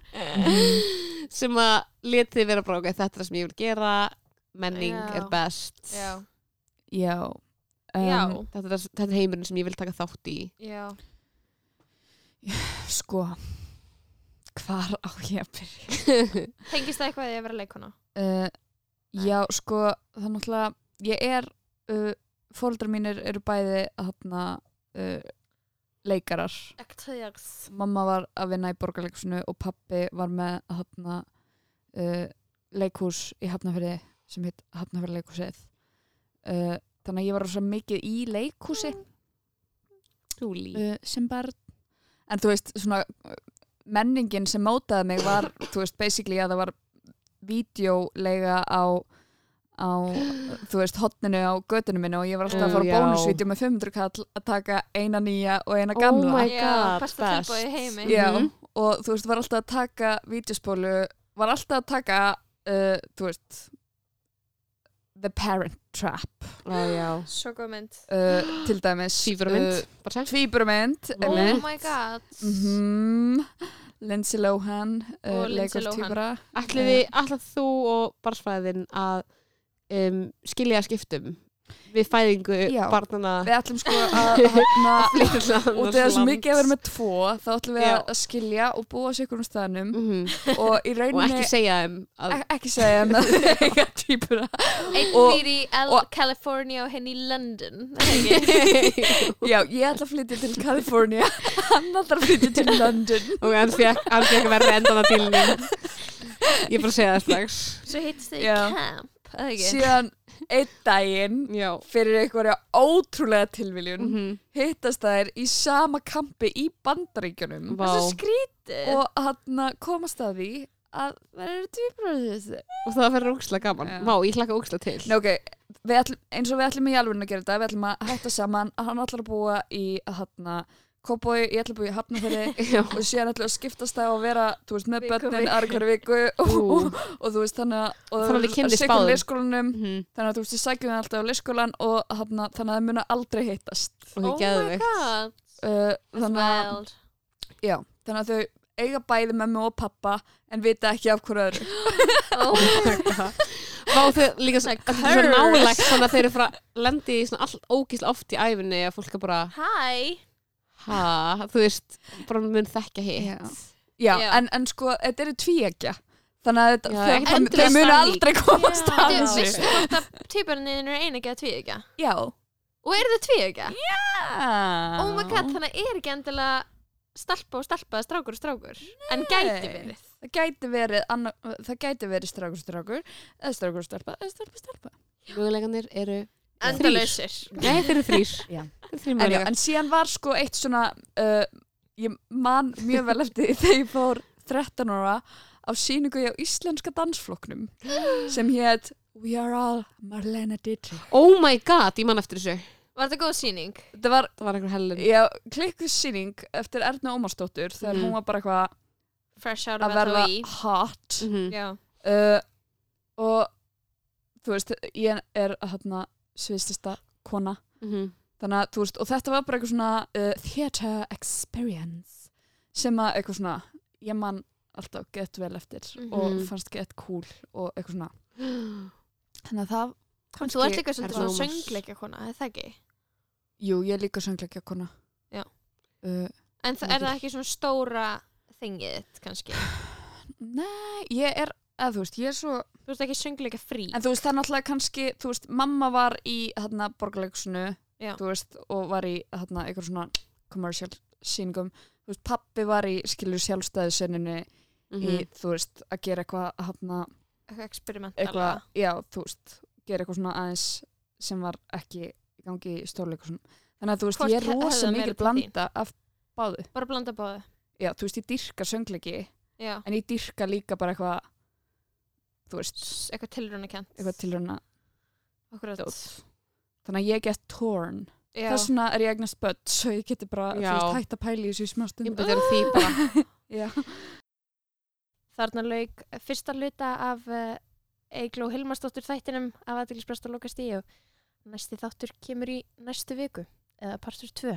Sem að leti þið vera ok, þetta er það sem ég vil gera menning Já. er best. Já, Já. Já, um, þetta er, þetta er heimurinn sem ég vil taka þátt í. Já. Sko Hvar á ég að byrja? tengist það eitthvað að vera leikona Uh, já, sko Það er náttúrulega Ég er uh, Fóldrar mínir eru bæði Þarna uh, Leikarar. Actors. Mamma var að vinna í borgarleikusinu Og pappi var með Þarna uh, Leikhús í Hafnafyrði Sem heit Hafnafyrði leikhúsið uh, Þannig að ég var rosa mikið í leikhúsi. Júli uh, sem barn. En þú veist, svona menningin sem mótaði mig var, þú veist, basically að það var vídeolega á á, þú veist, hotninu á götunum minni og ég var alltaf að fara já. bónusvídeó með 500 kall að taka eina nýja og eina Oh gamla. já, God, heimi. Já, og þú veist, var alltaf að taka vídeospólu, var alltaf að taka uh, þú veist The Parent Trap. Já. Svo góð mynd. Uh, til dæmis sagt Tvíburamynd oh my god. Lindsay Lohan uh, Og Lindsay Lohan. Ætliði, ætlað þú og barnsfæðin að um, skilja skiptum við fæðingu Já. barnana Við ætlum sko að hérna, af annars þessu lands. mikið að vera með tvo þá ætlum við Já. að skilja og búa sér ykkur um staðnum Mhm. og í og rauninni ekki segja um að ek- ekki segja um að eiga týpura einn Og- býr í L og- California og henni í London er það ekki? Já, ég ætla að flytja til California hann ætla að flytja til London og hann fekk, fekk verið endan að bílnum ég er bara að segja það strax svo hittist þið í camp er það? Síðan einn daginn já. fyrir einhverja ótrúlega tilviljun Mhm. hittast þær í sama kampi í bandaríkjunum. Og hann komast að því að tvíbróðið þessi og það verður ógslag gaman. Já. Vá, ég hlakka ógslag til. Nei, ok, við ætlum, eins og við ætlum í alveg að gera þetta, við ætlum að hætta saman. Hann ætlar að búa í hann Kóboi, ég ætla að búa í Hafnafjörði já. og síðan ætlum við að skiptast það og vera veist, með börnin aðra hverju viku. Og, og, og þú veist, þannig að og Þannig að þið kynnist sitt hvorum báðum. leikskólanum. Mhm. þannig að þú veist, við sækjum það alltaf á leikskólan og hana, þannig að það muna aldrei hittast. Og my god. Uh, that's þannig, að, þau eiga bæði mömmu og pappa en vita ekki af hverju öðru. Oh Vá, þau líka svo, Like þetta er svo curse. nálægt þannig að þeir eru frá lendi í svona allt ógísla oft í æfinni að fólk er bara, hi ha, þú veist bara mun þekkja hitt. Já. Já, Já. En, en sko, þetta eru tvíegja þannig að þetta, Já, þau, munu aldrei komast að þessu. veistu hvort að tvíbörnin eru einu ekki að tvíegja já. Og eru þau tvíegja? Ah. Oh my god, þannig að er ekki endilega stelpa og stelpa, strákur og strákur? En gæti verið. Það gæti verið anna, það gæti verið strákur strákur eða strákur stelpa eða stelpa stelpa. Möguleikanir eru endalausir. Nei, þeir eru þrýr en, en síðan var sko eitt svona uh, ég man mjög vel eftir þegar ég fór 13 ára á síningu á íslenska dansflokknum sem hétt We are all Marlena Dietrich. Oh my god, ég man eftir þessu. Var þetta góð síning? þetta var Það var einhver hellin já, klikkuð síning eftir Erna Ómarsdóttur þegar Mhm. hún var bara eitthvað Fresh out að of verða FOI hot. Mhm. Já, uh, og þú veist, ég er hérna sviðstista kona Mhm. þannig að þú veist, og þetta var bara eitthvað svona uh, theater experience sem að eitthvað svona ég man alltaf gett vel eftir Mhm. og fannst gett cool og eitthvað svona þannig að það en þú ert líka svona söngleikja kona, er það ekki? jú, ég er líka söngleikja kona Já. uh, En það, er það ekki svona stóra þingið kannski? nei, ég er eða þú veist, ég er svo Þú ert ekki söngleikja frí. En þú veist, það er náttúrulega kannski þú veist, mamma var í hérna borgarleikusinu Já. þú veist, og var í hérna eitthvað svona commercial síningum þú veist, pappi var í skilur sjálfstæðisönninni Mhm. í, þú veist, að gera eitthvað hérna, Eitthvað experimentala eitthvað, já, þú veist gera eitthvað svona aðeins sem var ekki í gangi í stórleikursun þannig að þú veist, Hvort ég er he- rosa höfðar meira mikil til blanda af báðu, Bara blanda báðu? Já, þú veist, ég dyrka söngleiki Já, en ég dyrka líka bara eitthvað þú veist, eitthvað tilruna kent eitthvað dót. þannig að ég get torn. Þess vegna er ég eignast börn svo ég geti bara, veist, hægt að pæla í þessu í smá Ég betur því bara. Þarna lauk fyrsta hluta af uh, Eigló Hilmarsdóttur þættinum af aðeinsprest að loka stíu næsti þáttur kemur í næstu viku eða partur 2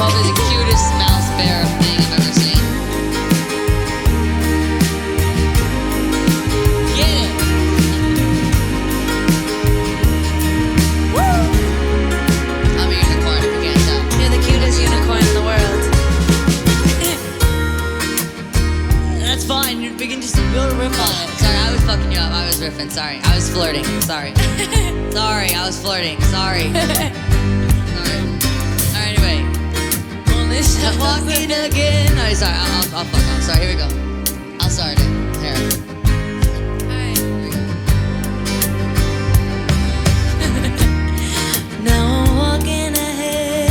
Probably the cutest mouse bear thing I've ever seen. Get it! Woo! I'm a unicorn if you can't tell. you're the cutest unicorn in the world. That's fine, you can just build a riff on it. Sorry, I was fucking you up. I was riffing. Sorry. I was flirting. Sorry. Sorry, I was flirting. Sorry. I'm walking again. Sorry. I'll, I'll, I'll fuck off. Sorry, here we go. I'll start it. Here. Alright, here we go. Now I'm walking ahead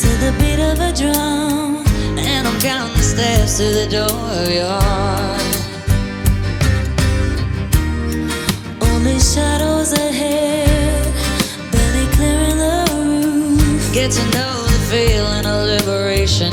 to the beat of a drum, And I'm counting the steps to the door of your heart. only shadows ahead, barely clearing the roof. Get to know feeling of liberation